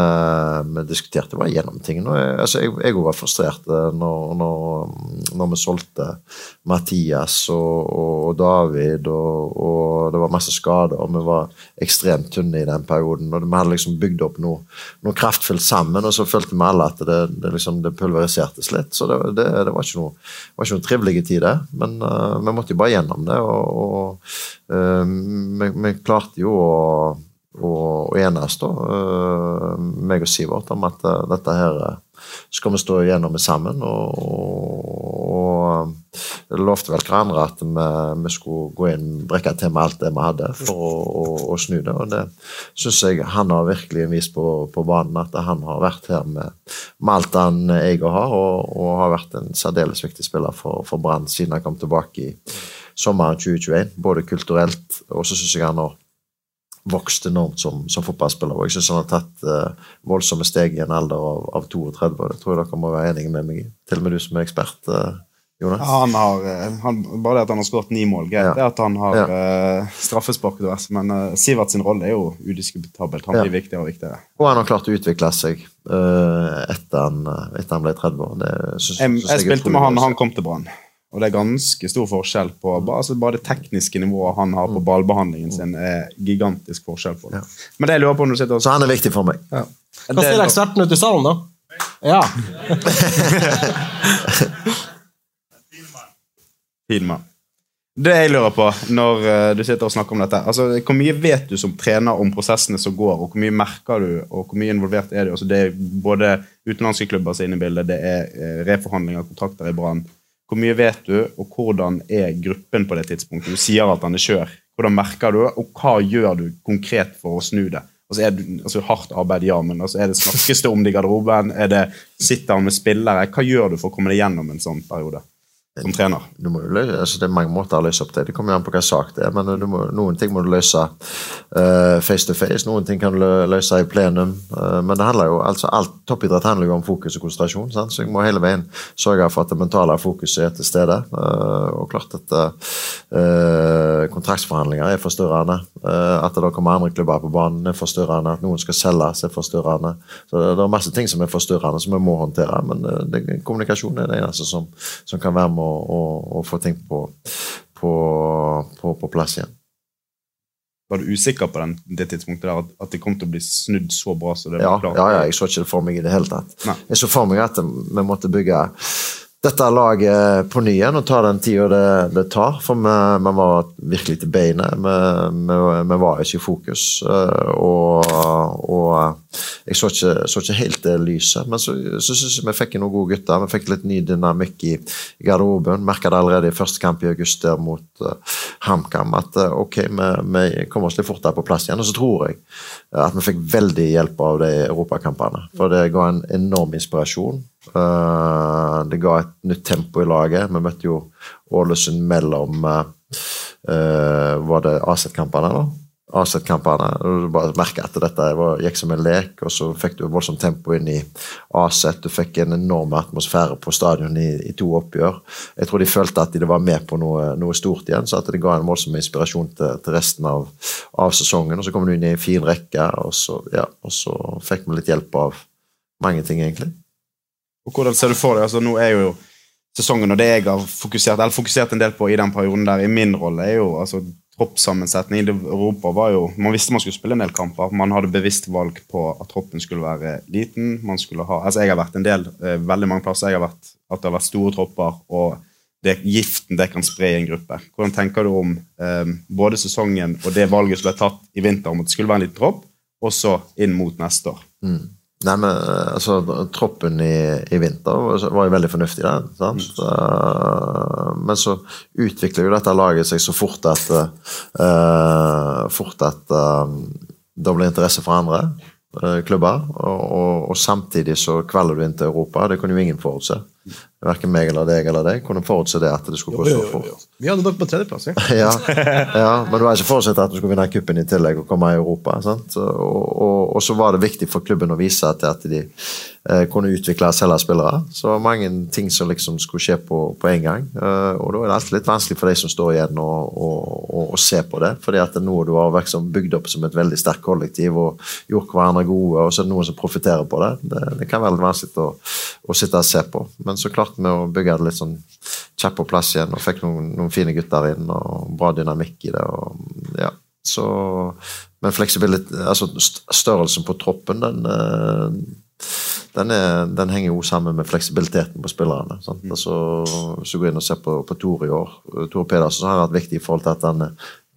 Speaker 4: vi diskuterte bare gjennom ting. Jeg, altså, jeg, jeg var frustrert eh, når, når, når, vi solgte Mathias og, og David, og, og, det var masse skader, og vi var ekstremt tynne i den perioden. og Vi hadde liksom bygd opp noe, noe kraftfullt sammen, og så følte vi alle at det, det, liksom, det pulverisertes litt. Så det, det, det var, ikke noe, noen trivelige tider, men uh, vi måtte jo bare gjennom det. og, og uh, vi, vi klarte jo å og, og enes, da, uh, meg og Sivert, om at uh, dette her uh, skal vi stå igjennom sammen. Og, og, og lovte vel hverandre at vi, vi, skulle gå inn brekke til med alt det vi hadde, for å, å, å snu det. Og det syns jeg han har virkelig vist på, på, banen, at han har vært her med, med alt han eier har, og, og, har vært en særdeles viktig spiller for, for Brann siden han kom tilbake i sommeren 2021, både kulturelt, og så syns jeg han har vokst enormt som, som fotballspiller. og Jeg syns han har tatt uh, voldsomme steg i en alder av, av 32. og Det tror jeg dere må være enige med meg i. Til og med du som er ekspert. Uh, Jonas?
Speaker 3: Ja, han har, eh, han, bare det at han har skåret ni mål, greit. Ja. Det at han har ja. uh, straffespark og diverse. Men uh, Sivert sin rolle er jo udiskutabelt. Han blir viktigere og viktigere.
Speaker 4: Og han har klart å utvikle seg uh, etter, han, etter, han, ble 30 år. Det,
Speaker 3: synes, jeg, synes jeg, jeg spilte med han da han kom til Brann. Og det er ganske stor forskjell på altså Bare det tekniske nivået han har på mm. ballbehandlingen sin, er gigantisk forskjell på det. Ja. Men det jeg lurer på når du sitter
Speaker 4: Så han er viktig for meg. Ja.
Speaker 2: Hva sier eksperten ute i salen, da? Ja.
Speaker 3: mann. Det jeg lurer på når uh, du sitter og snakker om dette altså Hvor mye vet du som trener om prosessene som går, og hvor mye merker du, og hvor mye involvert er du? Altså, det er både utenlandske klubber som er inne i bildet, det er reforhandlinger av kontrakter i Brann. Hvor mye vet du, og hvordan er gruppen på det tidspunktet? Du sier at han er skjør. Hvordan merker du, og hva gjør du konkret for å snu det? Altså, er det, altså Hardt arbeid, ja, men altså, er det snakkes det om det i garderoben? Er det, sitter han med spillere? Hva gjør du for å komme deg gjennom en sånn periode? Som trener?
Speaker 4: Løse, altså det er mange måter å løse opp det. Det kommer an på hva sak det er. men må, Noen ting må du løse uh, face to face, noen ting kan du løse i plenum. Uh, men det handler jo, altså alt toppidrett handler jo om fokus og konsentrasjon. Sant? Så jeg må hele veien sørge for at det mentale fokuset er til stede. Uh, og klart at kontraktsforhandlinger er forstyrrende. at det da kommer andre klubber på banen er forstyrrende. At noen skal selges er forstyrrende. Så det, det er masse ting som er forstyrrende som vi må håndtere. Men det, kommunikasjon er det eneste som, som kan være med og, å, å få ting på, på, på, på, plass igjen.
Speaker 3: Var du usikker på den, det tidspunktet der, at, at det kom til å bli snudd så bra? Så
Speaker 4: ja, ja, ja, jeg så ikke det for meg i det hele tatt. Nei. Jeg så for meg at vi måtte bygge dette laget på ny igjen og ta den tida det, det, tar. For vi, vi, var virkelig til beinet. Vi, vi, vi, var ikke i fokus. Eh, og, og jeg så ikke, så ikke helt det lyset. Men så, så syns jeg vi fikk noen gode gutter. Vi fikk litt ny dynamikk i, garderoben. Merka det allerede i første kamp i august der mot uh, HamKam at uh, ok, vi, vi kommer oss litt fortere på plass igjen. Og så tror jeg at vi fikk veldig hjelp av de europakampene. For det ga en enorm inspirasjon. Uh, det ga et nytt tempo i laget. Vi møtte jo Ålesund mellom uh, uh, Var det AZ-kampene, da? AZ-kampene. Du bare merker at dette gikk som en lek, og så fikk du voldsomt tempo inn i AZ. Du fikk en enorm atmosfære på stadion i, i, to oppgjør. Jeg tror de følte at de var med på noe, noe stort igjen, så at det ga en voldsom inspirasjon til, til resten av, av, sesongen. Og Så kom du inn i en fin rekke, og så, ja, og så fikk vi litt hjelp av mange ting, egentlig.
Speaker 3: Og Hvordan ser du for deg? Altså, nå er jo sesongen og det jeg har fokusert, eller fokusert en del på i den perioden der, i min rolle, er jo altså troppssammensetning. Europa var jo, Man visste man skulle spille en del kamper. Man hadde bevisst valg på at troppen skulle være liten. man skulle ha, altså Jeg har vært en del, eh, veldig mange plasser jeg har vært, at det har vært store tropper, og det giften det kan spre i en gruppe. Hvordan tenker du om eh, både sesongen og det valget som ble tatt i vinter om at det skulle være en liten tropp, og så inn mot neste år?
Speaker 4: Mm. Nei, men altså, Troppen i, i vinter var jo veldig fornuftig. Der, sant? Uh, men så utvikler jo dette laget seg så fort at uh, fort at uh, det blir interesse for andre klubber. Og, og, og, samtidig så kveller du inn til Europa. Det kunne jo ingen forutse. Verken meg eller deg eller deg kunne forutse det at det skulle gå så fort.
Speaker 2: Vi hadde dere på tredjeplass,
Speaker 4: ja. ja, ja. Men du har ikke forutsett at du skulle vinne cupen i tillegg og komme i Europa. Og, og, så var det viktig for klubben å vise at, at de eh, kunne utvikle og selge spillere. Så det var mange ting som liksom skulle skje på, på en gang. Eh, og da er det alltid litt vanskelig for de som står igjen å se på det. fordi at det er noe du har liksom bygd opp som et veldig sterkt kollektiv og gjort hverandre gode, og så er det noen som profitterer på det. det. det. kan være litt vanskelig å, å sitte og se på. Men så klarte vi å bygge det litt sånn kjapt på plass igjen, og fikk noen, noen, fine gutter inn, og bra dynamikk i det. og ja, så Men altså størrelsen på troppen, den, eh, den, er, den henger jo sammen med fleksibiliteten på spillerne. Sant? Mm. Altså, hvis du går inn og ser på, på Tor i år, Tor Pedersen har vært viktig i forhold til at han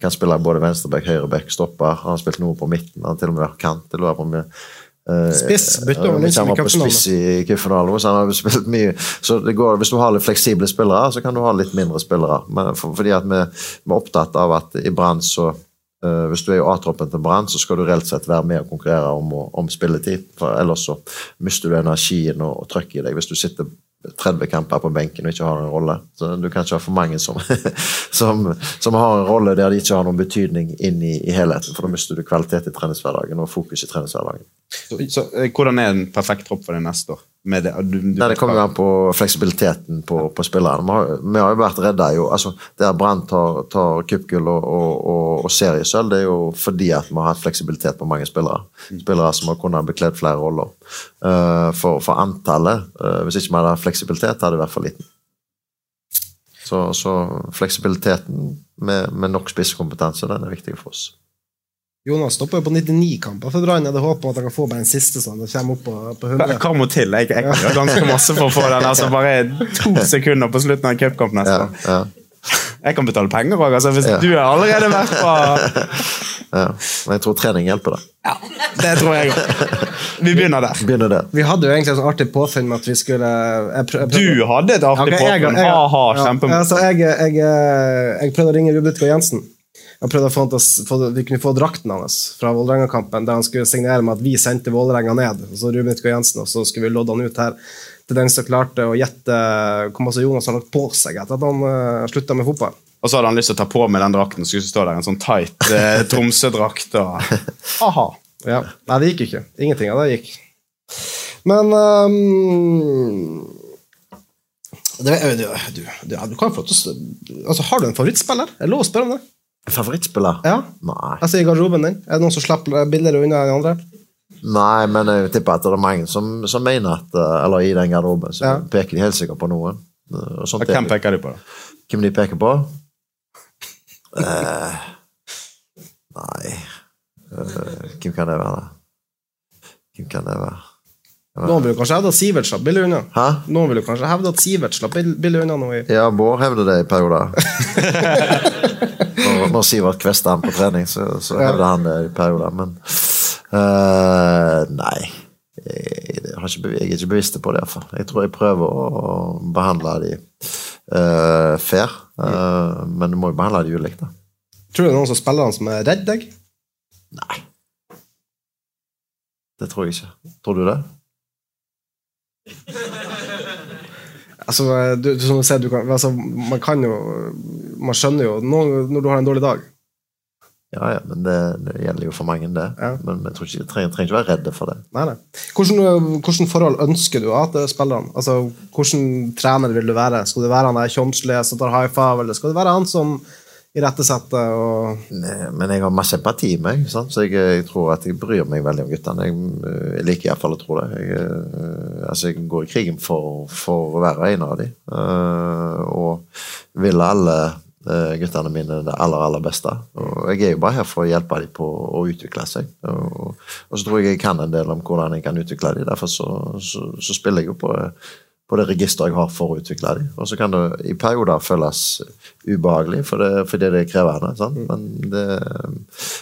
Speaker 4: kan spille både venstreback, høyreback, stopper. Han har spilt noe på midten, han har til og med vært kant. Det lurer på om
Speaker 2: spiss. Bytte over
Speaker 4: spiss i cupfinalen, så han har spilt mye. Så det går, Hvis du har litt fleksible spillere, så kan du ha litt mindre spillere. Men for, fordi at vi, vi, er opptatt av at i Brann så uh, Hvis du er i A-troppen til Brann, så skal du reelt sett være med og konkurrere om, om spilletid. For ellers så mister du energien og, og trøkket i deg. Hvis du sitter 30 kamper på benken og ikke har en rolle. Så Du kan ikke ha for mange som, som, som har en rolle der de ikke har noen betydning inn i, i helheten. For da mister du kvalitet i treningshverdagen og fokus i treningshverdagen.
Speaker 3: Så, så, eh, hvordan er en perfekt tropp for deg neste år? det,
Speaker 4: du, du Nei, det kommer an på fleksibiliteten på, på spillerne. Vi har, vi har, jo vært redda jo, altså Der Brann tar, tar cupgull og, og, og, og seriesølv, det er jo fordi at vi har hatt fleksibilitet på mange spillere. Mm. Spillere som har kunnet bekledd flere roller. Uh, for, for, antallet, uh, hvis ikke vi hadde fleksibilitet, hadde det vært for liten. Så, så fleksibiliteten med, med nok spisskompetanse, den er viktig for oss.
Speaker 2: Jonas stopper jo på 99 kamper for Brann. Jeg hadde håpet at han kan få bare en siste sånn. Det kommer opp på, på 100.
Speaker 3: Hva må til? Jeg, jeg kan gjøre ganske masse for å få den. altså Bare to sekunder på slutten av en cupkamp neste år. Ja, ja. Jeg kan betale penger òg, altså, hvis ja. du har allerede vært på
Speaker 4: Ja, Men jeg tror trening hjelper,
Speaker 3: da. Ja, det tror jeg òg. Vi begynner der.
Speaker 4: Begynner der.
Speaker 2: Vi hadde jo egentlig et sånn artig påfunn med at vi skulle jeg
Speaker 3: prøv, jeg Du hadde et artig okay, påfunn? Ha-ha, kjempemorsomt.
Speaker 2: Altså, jeg, jeg, jeg, jeg prøvde å ringe Rubutka Jensen. Jeg prøvde å få, få, vi kunne få drakten hans fra Vålerenga-kampen, der han skulle signere med at vi sendte Vålerenga ned. Og så Ruben Ytgaard Jensen, og så skulle vi lodde han ut her. Til den som klarte å gjette hvor mye Jonas har lagt på seg etter at han uh, eh, slutta med fotball.
Speaker 3: Og så hadde han lyst til å ta på med den drakten, og skulle stå der en sånn tight eh, Tromsø-drakt. Aha.
Speaker 2: Ja. Nei, det gikk ikke. Ingenting av det gikk. Men um, det, du, du, du, du, kan få altså, Har du en favorittspiller? Er det lov å spørre om det?
Speaker 4: Favorittspiller?
Speaker 2: Ja.
Speaker 4: Nei.
Speaker 2: Altså i garderoben din? Er det noen som slipper billigere unna enn andre?
Speaker 4: Nei, men jeg tipper at det er mange som, som mener at eh, Eller i den garderoben, så ja. peker de helt sikkert på noen.
Speaker 3: Hvem peker de på, da?
Speaker 4: Hvem de peker på? eh, nei eh, Hvem kan det være? Hvem kan det være?
Speaker 2: Noen vil kanskje hevde at Sivert slapp billig unna. Hæ? Noen vil kanskje hevde at Sivert slapp billig unna nå i
Speaker 4: Ja, Bård hevder det i perioder. når, Sivert kvesta han på trening, så, så hevder han det i perioder, men uh, Nei. har ikke, jeg er ikke bevisst på det, iallfall. Jeg tror jeg prøver å behandle de uh, fair, eh, men du må jo behandle de ulikt. da.
Speaker 2: Tror du det er noen som spiller han som er redd deg? Nei.
Speaker 4: Det tror jeg ikke. Tror du det?
Speaker 2: Altså, du, som du ser, du kan, altså, man kan jo Man skjønner jo når, når du har en dårlig dag.
Speaker 4: Ja, ja, men det, det gjelder jo for mange, det. Men tror ikke, jeg trenger, trenger ikke være redde for det.
Speaker 2: Nei, nei. Hvordan, hvordan forhold ønsker du at spillerne? Altså, hvordan trener vil du være? Skal du være han der tjomslige som tar high five, eller skal du være han som irettesetter og
Speaker 4: Men jeg har masse empati i meg, så jeg, jeg tror at jeg bryr meg veldig om guttene. Jeg, jeg liker iallfall å tro det. Jeg, eh, altså, jeg går i krigen for, for å være en av dem. og vil alle eh, guttene mine det aller, aller beste. Og jeg er jo bare her for å hjelpe dem på å utvikle seg. Og, og så tror jeg jeg kan en del om hvordan jeg kan utvikle dem. Derfor så, så, så spiller jeg jo på, på det registeret jeg har for å utvikle dem. Og så kan det i perioder føles ubehagelig, for det, fordi det er krevende. Sant? Men det,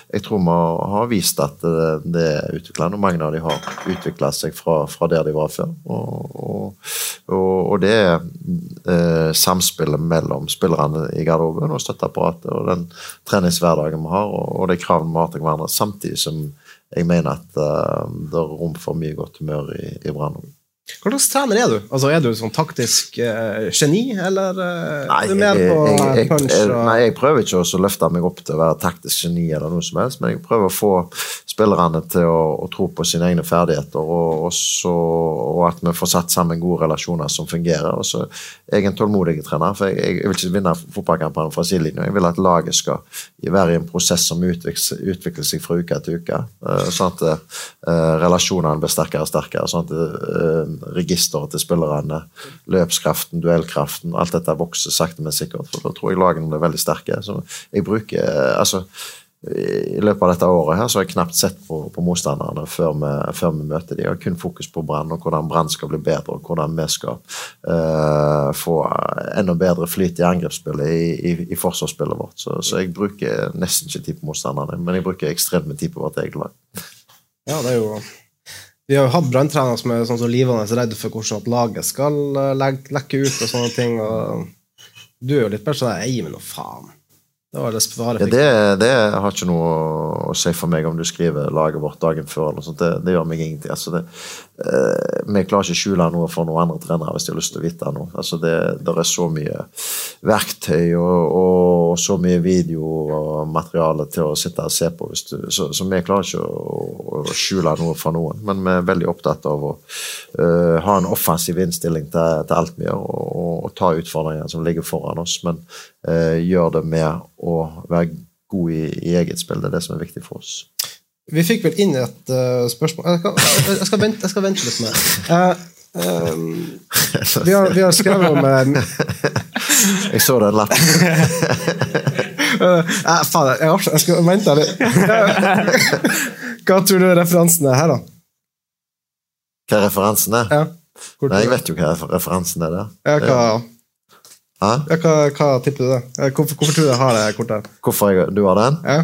Speaker 4: jeg tror vi har vist at det, det er utviklende, og mange av dem har utvikla seg fra, fra der de var før. Og, og, og, og det er eh, samspillet mellom spillerne i garderoben og støtteapparatet og den treningshverdagen vi har, og, og de kravene vi har til hverandre, samtidig som jeg mener at eh, det er rom for mye godt humør i, i Brann.
Speaker 2: Hva slags trener er du? Altså, Er du sånn taktisk uh, geni, eller uh,
Speaker 4: Nei,
Speaker 2: er du mer på
Speaker 4: jeg, jeg,
Speaker 2: punch?
Speaker 4: jeg,
Speaker 2: og...
Speaker 4: nei, jeg prøver ikke å løfte meg opp til å være taktisk geni, eller noe som helst, men jeg prøver å få spillerne til å, å tro på sine egne ferdigheter, og, og, så, og at vi får satt sammen gode relasjoner som fungerer. Og så er jeg en tålmodig trener, for jeg, vil ikke vinne fotballkampene fra sidelinja. Jeg vil at laget skal være i en prosess som utvikler, utvikler seg fra uke til uke, uh, sånn at relasjonene blir sterkere og sterkere. sånn at registeret til spillerne, løpskraften, duellkraften, alt dette vokser sakte, men sikkert. For da tror jeg lagene blir veldig sterke. Så jeg bruker, altså i løpet av dette året her så har jeg knapt sett på, på motstanderne før vi, før vi møter dem. Jeg har kun fokus på Brann og hvordan Brann skal bli bedre, og hvordan vi skal uh, få enda bedre flyt i angrepsspillet i, i, i forsvarsspillet vårt. Så, så jeg bruker nesten ikke tid på motstanderne, men jeg bruker ekstremt med tid på vårt eget lag.
Speaker 2: Ja, det er jo Vi har jo hatt branntrenere som er sånn som livende redd for hvordan at laget skal eh, lekke ut og sånne ting. og Du er jo litt mer sånn Ei, men nå faen. Det var svare
Speaker 4: Ja, det, det har ikke noe å si for meg om du skriver laget vårt dagen før. eller noe sånt. Det, det gjør meg ingenting. Altså det, eh, vi klarer ikke å skjule noe for noen andre trenere hvis de har lyst til å vite noe. Altså det, det er så mye verktøy og, og så mye video og materiale til å sitte og se på. Du, så, så vi klarer ikke å, å skjule noe for noen. Men vi er veldig opptatt av å uh, ha en offensiv innstilling til, til alt vi gjør, og, og ta utfordringene som ligger foran oss. Men gjør det med å være god i, i eget spill. Det er det som er viktig for oss.
Speaker 2: Vi fikk vel inn et uh, spørsmål jeg skal, jeg, skal vente, jeg skal vente litt med det. Uh, um, vi, har, vi har skrevet om um,
Speaker 4: Jeg så den lappen.
Speaker 2: uh, faen, jeg, jeg, jeg skal vente litt. Hva tror du referansen er her, da?
Speaker 4: Hva referansen er?
Speaker 2: Ja.
Speaker 4: Nei, jeg vet jo hva referansen er der.
Speaker 2: Ja, hva? Ja, hva, hva tipper du det? Eh, Hvorfor, hvorfor tror du jeg har det kortet?
Speaker 4: Hvorfor jeg, du har den?
Speaker 2: Ja.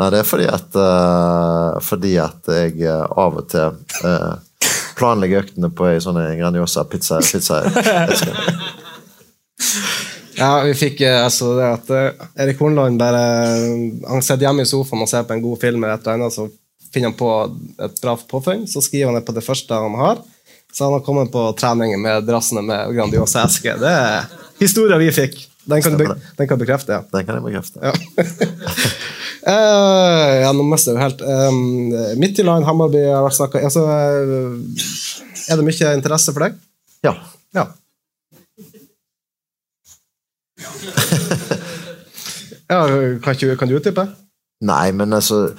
Speaker 4: Nei, det er fordi at, uh, fordi at jeg eh, av og til uh, planlegger øktene på ei sånn Grandiosa pizza. pizza
Speaker 2: Ja, vi fikk altså det at Erik Hornland bare Han sitter hjemme i sofaen og ser på en god film, eller et eller annet, så finner han på et bra påfunn. Så skriver han det på det første han har. Så han har kommet på trening med drassene med Grandiosa eske. Det er historien vi fikk. Den kan, du, den kan du bekrefte, ja.
Speaker 4: Den kan jeg bekrefte.
Speaker 2: Ja. uh, ja, nå mister jeg helt um, Midtjylland, Hammarby har vært snakka altså, eh, Er det mye interesse for deg?
Speaker 4: Ja.
Speaker 2: Ja. ja kan, ikke, kan du utdype?
Speaker 4: Nei, men altså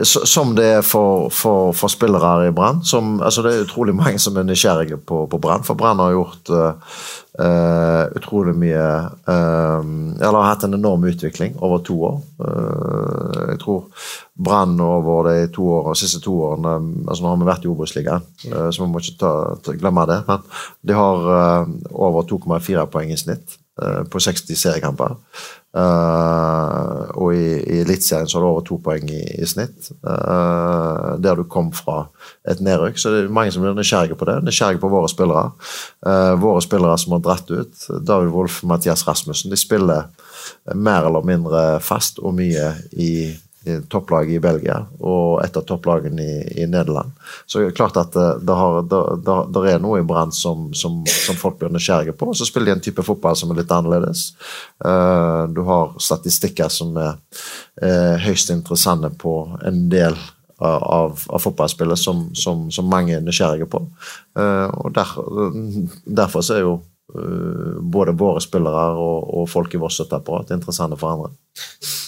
Speaker 4: Som det er for, for, for spillere i Brann altså Det er utrolig mange som er nysgjerrige på, på Brann, for Brann har gjort uh, utrolig mye uh, Eller har hatt en enorm utvikling over to år. Uh, jeg tror Brann over de to år, siste to årene altså Nå har vi vært i Obos-ligaen, så vi må ikke ta, ta, glemme det. Men de har over 2,4 poeng i snitt på 60 seriekamper. Eh, og i, i Eliteserien så har du over to poeng i, i snitt. Uh, der du kom fra et nedrykk. Så det er mange som blir nysgjerrige på det. Nysgjerrige på våre spillere. Uh, våre spillere som har dratt ut. David Wolff, Mathias Rasmussen. De spiller mer eller mindre fast og mye i topplaget i Belgia og et av topplagene i, i Nederland. Så det er klart at det, det, har, det, det, er noe i Brann som, som, som, folk blir nysgjerrige på. Så spiller de en type fotball som er litt annerledes. Uh, du har statistikker som er er høyst interessante på en del av, av fotballspillet som, som, mange er nysgjerrige på. Og der, Derfor så er jo Eh, både våre spillere og, og folk i vårt støtteapparat interessante for andre.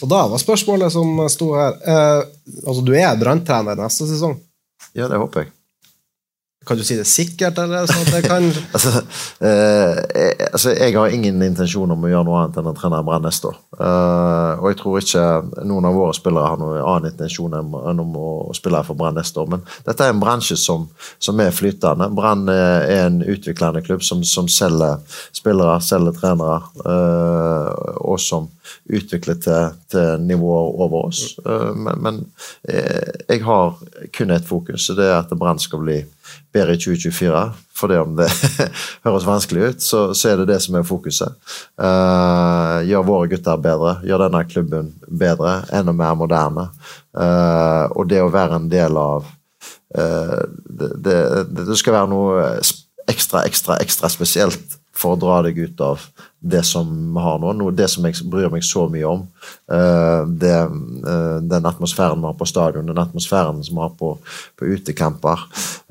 Speaker 2: Og da var spørsmålet som sto her eh, Altså, du er branntrener neste sesong?
Speaker 4: Ja, det håper jeg.
Speaker 2: Kan du si det sikkert, eller sånn at jeg kan
Speaker 4: altså, eh, altså, jeg har ingen intensjon om å gjøre noe annet enn å trene Brann neste år. Uh, og jeg tror ikke noen av våre spillere har noen annen intensjon enn om å spille for Brann neste år. Men dette er en bransje som, som er flytende. Brann er en utviklende klubb som, som selger spillere, selger trenere, uh, og som utvikler til, til nivåer over oss. Uh, men, men jeg har kun ett fokus, og det er at Brann skal bli bedre i 2024. For det om det høres vanskelig ut, så, så, er det det som er fokuset. Uh, gjør våre gutter bedre, gjør denne klubben bedre, enda mer moderne. Uh, og det å være en del av uh, det, det, det, skal være noe ekstra, ekstra, ekstra spesielt for å dra deg ut av det som vi har nå, det som jeg bryr meg så mye om. Eh, det, eh, den atmosfæren vi har på stadion, den atmosfæren som vi har på, på utekamper.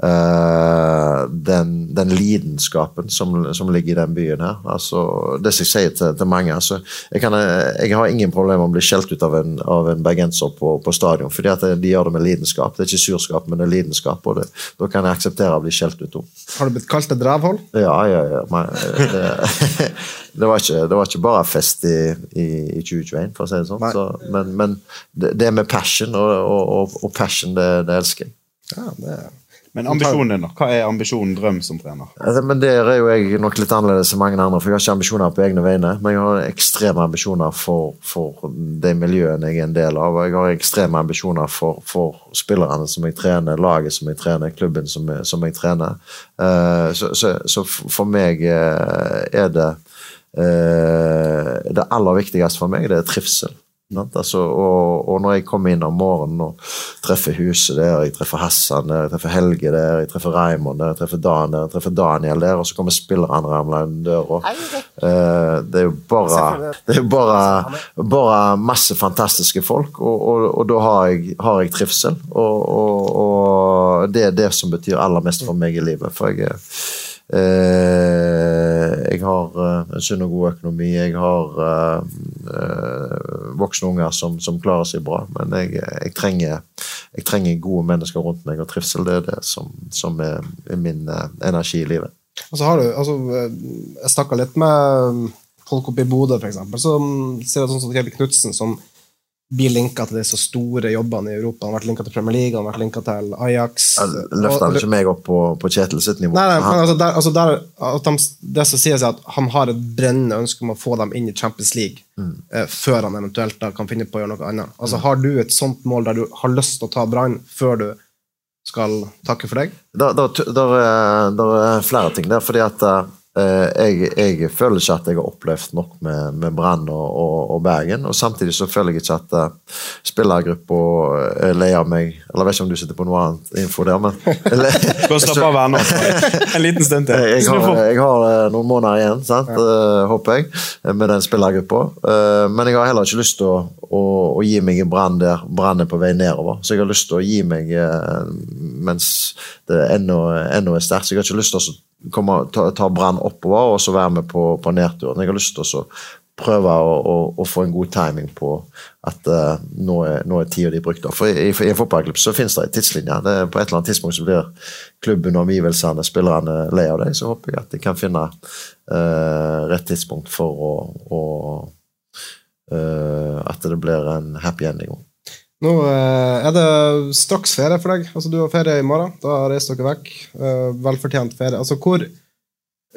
Speaker 4: Eh, den, den lidenskapen som, som, ligger i den byen her. Altså, det som jeg sier til, til mange altså, jeg, kan, jeg, har ingen problemer med å bli skjelt ut av en, av en bergenser på, på, stadion, fordi at de gjør det med lidenskap. Det er ikke surskap, men det er lidenskap, og det, da kan jeg akseptere å bli skjelt ut om.
Speaker 2: Har du blitt kalt et rævhold?
Speaker 4: Ja, ja, ja. Men, det, det var ikke, det var ikke bare fest i, i, i 2021, for å si det sånn. Så, men, men det, det, med passion, og, og, og passion, det, det, elsker jeg.
Speaker 3: Ja, det men ambisjonen din, da? Hva er ambisjonen, drøm som trener?
Speaker 4: Altså, men Der er jo jeg nok litt annerledes enn mange andre, for jeg har ikke ambisjoner på egne vegne. Men jeg har ekstreme ambisjoner for, for de miljøene jeg er en del av. og Jeg har ekstreme ambisjoner for, for spillerne som jeg trener, laget som jeg trener, klubben som jeg, som jeg trener. Uh, så, så, så, for meg uh, er det Eh, det aller viktigste for meg det er trivsel. Altså, og, og, når jeg kommer inn om morgenen og treffer huset der, jeg treffer Hassan der, jeg treffer Helge der, jeg treffer Raymond der, jeg treffer Dan der, jeg treffer Daniel der, og så kommer spillerne ramlende døra. Uh, det er jo bare, det er bare, bare masse fantastiske folk, og, og, og da har jeg, har jeg trivsel. Og, det er det som betyr aller mest for meg i livet. for jeg Eh, jeg har eh, en sunn og god økonomi. Jeg har eh, voksne unger som, som, klarer seg bra. Men jeg, jeg, trenger, jeg, trenger, gode mennesker rundt meg, og trivsel det er det som, som er, er, min energi i livet.
Speaker 2: Og har du, altså, Jeg snakka litt med folk oppe i Bodø, f.eks., som sier at sånn som Kevin Knutsen, som blir linka til disse store jobbene i Europa. Han har vært linka til Premier League, han har vært linka til Ajax.
Speaker 4: Løfter han ikke meg opp på, på Kjetil sitt nivå?
Speaker 2: Nei, nei men altså, der, altså der, de, Det som sies, er at han har et brennende ønske om å få dem inn i Champions League mm. eh, før han eventuelt da, kan finne på å gjøre noe annet. Altså, mm. Har du et sånt mål der du har lyst til å ta Brann før du skal takke for deg?
Speaker 4: Det er flere ting der. fordi at Eh, jeg, jeg, føler ikke at jeg har opplevd nok med, med Brann og, og, og, Bergen. Og samtidig så føler jeg ikke at uh, spillergruppa er lei av meg. Eller jeg vet ikke om du sitter på noe annet info der, men
Speaker 3: Bare slapp av her nå. En liten stund til.
Speaker 4: Jeg, har, jeg har eh, noen måneder igjen, sant? Ja. Håper jeg, med den spillergruppa. Men jeg har heller ikke lyst til å, å, å gi meg i Brann der Brann er på vei nedover. Så jeg har lyst til å gi meg mens det ennå, ennå er sterkt. Så jeg har ikke lyst til å komme, ta, ta Brann oppover og så være med på, på nedturen. Jeg har lyst til å prøve å, å, å, få en god timing på at uh, nå, er, nå er tida de brukte. For i, i, en fotballklubb så finnes det en tidslinje. Det, på et eller annet tidspunkt så blir klubben og omgivelsene, spillerne, lei av det. Så håper jeg at de kan finne uh, rett tidspunkt for å, å uh, At det blir en happy ending.
Speaker 2: Nå eh, er det straks ferie for deg. Altså, du har ferie i morgen. Da reiser dere vekk. Eh, velfortjent ferie. Altså, hvor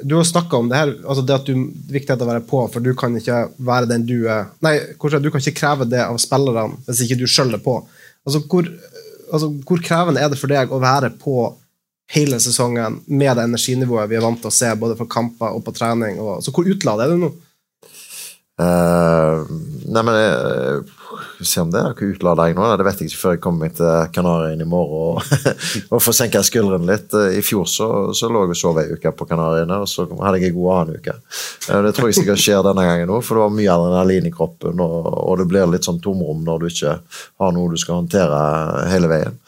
Speaker 2: Du har snakka om det her, altså det at du viktigheten av å være på, for du kan ikke være den du er Nei, du kan ikke kreve det av spillerne hvis ikke du sjøl er på. Altså hvor, altså, hvor krevende er det for deg å være på hele sesongen med det energinivået vi er vant til å se både for kamper og på trening? Og, altså, hvor utladet er du nå?
Speaker 4: Uh, nei, men jeg, Se om det er ikke utlada jeg nå. Det vet jeg ikke før jeg kommer meg til Kanarien i morgen og, og får senka skuldrene litt. I fjor så, så lå jeg og sov ei uke på Kanariøyene, og så hadde jeg en god annen uke. Uh, det tror jeg sikkert skjer denne gangen òg, for det var mye adrenalin i kroppen, og, og, det blir litt sånn tomrom når du ikke har noe du skal håndtere hele veien.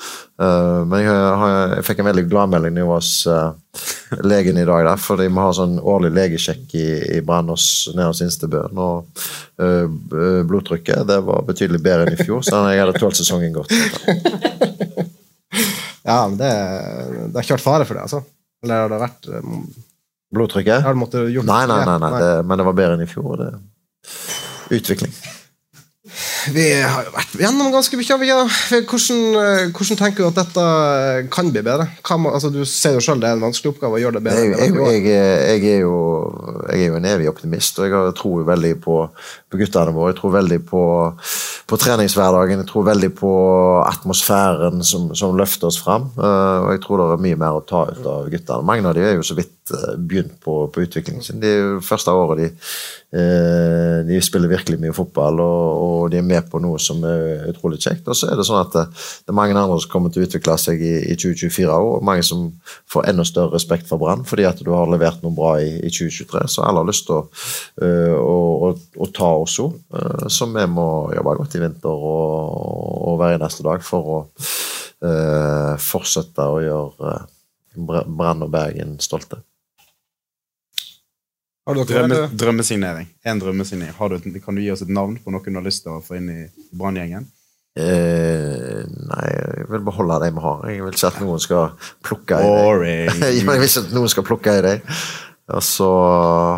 Speaker 4: Uh, men jeg, har, jeg, fikk en veldig gladmelding da jeg var hos legen i dag, der, fordi vi har sånn årlig legesjekk i, i Brann nede hos Instebøen. Og uh, blodtrykket det var betydelig bedre enn i fjor, så jeg hadde tålt sesongen godt.
Speaker 2: ja, men det, det har ikke vært fare for det, altså? Eller har det vært um,
Speaker 4: Blodtrykket? Nei, nei, nei, nei, det, men det var bedre enn i fjor. Det. Utvikling.
Speaker 2: Vi har jo vært gjennom ganske mye. Ja. Hvordan, eh, hvordan, tenker du at dette kan bli bedre? Kan, altså, du ser jo selv det er en vanskelig oppgave å gjøre det bedre.
Speaker 4: Jeg, jeg, jeg, er, jo, jeg er, jo, en evig optimist, og jeg tror jo veldig på, på guttene våre. Jeg tror veldig på, på, treningshverdagen, jeg tror veldig på atmosfæren som, som løfter oss fram. Uh, og jeg tror det er mye mer å ta ut av guttene. Mange av dem er jo så vidt begynt på, på utviklingen sin. Det er jo første året de Eh, de spiller virkelig mye fotball, og, de er med på noe som er utrolig kjekt. Og så er det sånn at det, det er mange andre som kommer til å utvikle seg i, i 2024 òg, og mange som får enda større respekt for Brann fordi at du har levert noe bra i, i 2023. Så alle har lyst til å, uh, å, å, å ta oss òg, så vi må jobbe godt i vinter og, og hver eneste dag for å uh, fortsette å gjøre Brann og Bergen stolte.
Speaker 3: Drømme, drømmesignering. En drømmesignering. Du, kan du gi oss et navn på noen du har lyst til å få inn i Branngjengen?
Speaker 4: Eh, nei, jeg vil beholde dem vi har. Jeg vil ikke at noen skal plukke i dem. jeg vil ikke at noen skal plukke i dem. Og så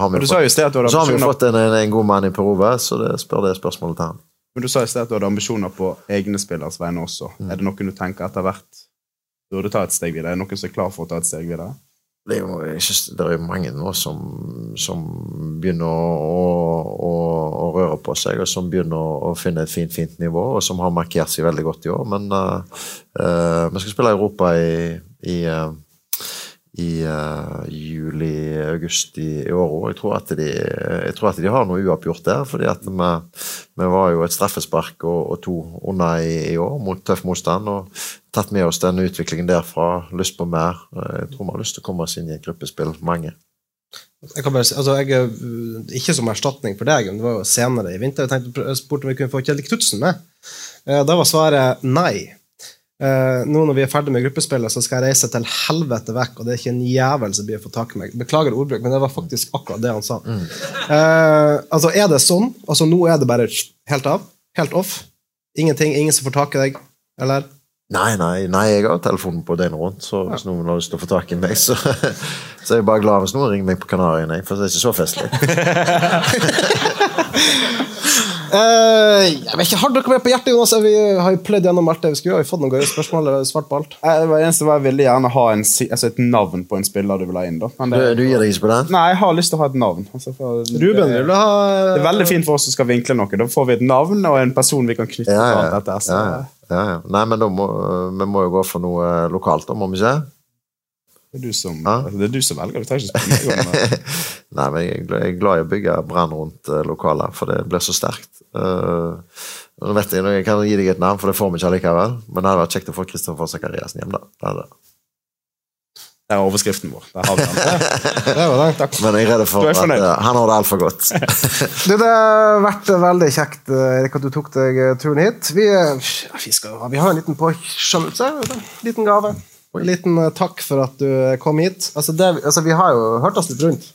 Speaker 4: har vi, fått, så har vi fått en, en, god mann i Perove, så det spør det spørsmålet til han.
Speaker 3: Men Du sa i sted at du hadde ambisjoner på egne spillers vegne også. Mm. Er det noen du tenker etter hvert burde ta et steg videre? Er det noen som er klar for å ta et steg videre?
Speaker 4: Det er jo jeg synes det er mange nå som, som begynner å, å, å, røre på seg, og som begynner å, finne et fint, fint nivå, og som har markert seg veldig godt i år. Men uh, uh, vi skal spille Europa i, i uh, i uh, juli-august i, i år òg. Jeg, jeg, tror at de har noe uoppgjort der. fordi at vi, vi var jo et straffespark og, og to unna i, i, år mot tøff motstand. og Tatt med oss den utviklingen derfra. Lyst på mer. Jeg tror vi har lyst til å komme oss inn i et gruppespill. Mange.
Speaker 2: Jeg kan bare si, altså jeg, Ikke som erstatning for deg, men det var jo senere i vinter. Jeg tenkte, spurte om vi kunne få Kjell Knutsen med. Eh, da var svaret nei. Uh, nå når vi er ferdig med gruppespillet, så skal jeg reise til helvete vekk, og det er ikke en jævel som blir å få tak i meg. Beklager ordbruk, men det var faktisk akkurat det han sa. Mm. Uh, altså, er det sånn? Altså, nå er det bare helt av? Helt off? Ingenting? Ingen som får tak i deg? Eller?
Speaker 4: Nei, nei, nei, jeg har telefonen på døgnet rundt, så hvis noen har lyst til å få tak i meg, så, så er jeg bare glad hvis noen ringer meg på Kanariøyene, for det er ikke så festlig.
Speaker 2: Uh, jeg vet ikke, Har dere mer på hjertet, Jonas? Vi har jo pløyd gjennom alt det vi skulle. Har vi fått noen gøye spørsmål? eller svart på alt?
Speaker 3: Jeg, det eneste var jeg ville gjerne ha en, altså et navn på en spiller du vil ha inn. da.
Speaker 4: Det, du, du, gir deg ikke på det?
Speaker 3: Nei, jeg har lyst til å ha et navn. Altså,
Speaker 2: for, Ruben,
Speaker 3: det,
Speaker 2: vil du ha...
Speaker 3: Det er veldig fint for oss som skal vinkle noe. Da får vi et navn og en person vi kan knytte ja, ja, til dette.
Speaker 4: Så. Ja, ja. ja, Nei, men da må, vi må jo gå for noe lokalt, da, må vi ikke?
Speaker 3: Det er du som, altså, det er du som velger. Du trenger ikke spørre meg om
Speaker 4: Nei, men jeg er glad i å bygge brann rundt lokalet, lokaler, for det blir så sterkt. Uh, nå vet Jeg jeg kan gi deg et navn, for det får vi ikke allikevel. Men det hadde vært kjekt å få Kristoffer Sakariassen hjem. da. Det hadde.
Speaker 3: Det er overskriften vår. Der har vi
Speaker 2: den. det var det. Takk.
Speaker 4: Men jeg er redd for at uh, han har det altfor godt.
Speaker 2: du, det har vært veldig kjekt Erik, at du tok deg turen hit. Vi, vi, skal, vi har en liten påskjønnelse. En liten gave. En liten takk for at du kom hit. Altså, det, altså, vi har jo hørt oss litt rundt.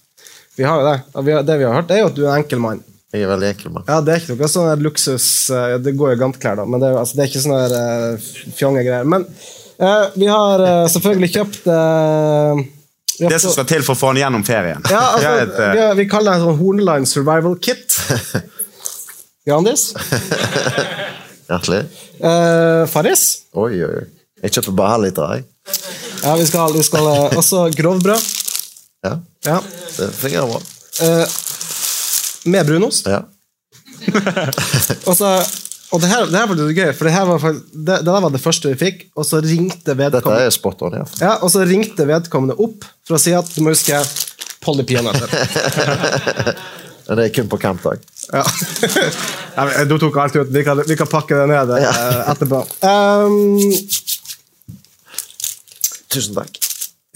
Speaker 2: Vi har jo det. Det vi har hørt, er jo at du er en enkel mann.
Speaker 4: Jeg er veldig enkel mann.
Speaker 2: Ja, Det er ikke noe sånn luksus eh, Det går jo gantklær, da, men det altså, det er ikke sånne uh, fjonge greier. Men uh, vi har uh, selvfølgelig kjøpt
Speaker 3: det som skal til for å få han gjennom ferien.
Speaker 2: Ja, altså, et, vi, vi, kaller det sånn Horneline survival kit. Grandis.
Speaker 4: Hjertelig.
Speaker 2: Farris.
Speaker 4: Oi, oi, oi. Jeg kjøper bare halvliter, jeg.
Speaker 2: Ja, vi skal, vi skal også grovbrød.
Speaker 4: Ja.
Speaker 2: Ja.
Speaker 4: Det fungerer bra.
Speaker 2: Eh, med brunost.
Speaker 4: Ja.
Speaker 2: Og så og det her, det her var litt gøy, for det her var, det, det der var det første vi fikk, og så ringte
Speaker 4: Dette
Speaker 2: vedkommende
Speaker 4: er spot on, ja.
Speaker 2: Ja, og så ringte vedkommende opp for å si at du må huske Polly Peanøtter.
Speaker 4: Det er kun på campdag.
Speaker 2: Ja. Ja, Du tok alt ut. Vi kan, vi kan pakke det ned eh, etterpå. Um,
Speaker 4: Tusen takk.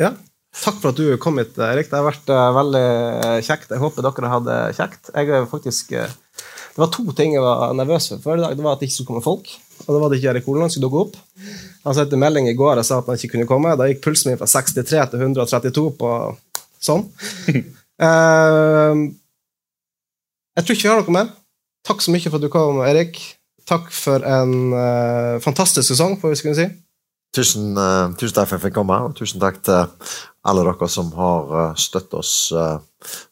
Speaker 2: ja. Takk for at du kom hit, Erik. Det har vært eh, veldig kjekt. Jeg håper dere hadde kjekt. Jeg faktisk eh, Det var to ting jeg var nervøs for før i dag. Det var at det ikke skulle komme folk, og det var at ikke Erik Holand skulle dukke opp. Han sendte melding i går og sa at han ikke kunne komme. Da gikk pulsen min fra 63 til 132 på sånn. Eh, jeg tror ikke vi har noe mer. Takk så mye for at du kom, Erik. Takk for en eh, fantastisk sesong, får vi skulle si.
Speaker 4: Tusen, eh, tusen takk for at jeg fikk komme, og tusen takk til alle dere som har støtt støttet oss eh,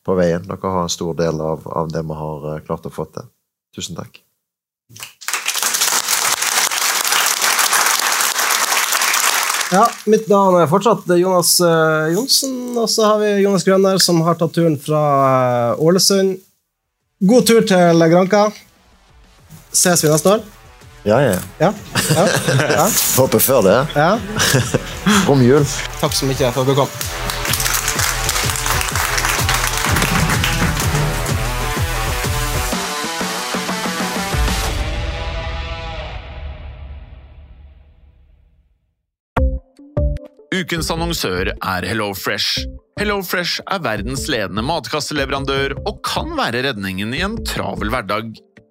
Speaker 4: på veien. Dere har en stor del av, av det vi har eh, klart å få til. Tusen takk.
Speaker 2: Ja, mitt navn er fortsatt Jonas eh, Johnsen, og så har vi Jonas Grønner, som har tatt turen fra eh, Ålesund. God tur til Granka. Ses vi neste år?
Speaker 4: Ja, ja.
Speaker 2: Ja. ja. ja.
Speaker 4: Håper før det.
Speaker 2: ja.
Speaker 4: God jul.
Speaker 2: Takk så mye for at du kom.
Speaker 10: Ukens annonsør er HelloFresh. HelloFresh er verdens ledende matkasseleverandør og kan være redningen i en travel hverdag.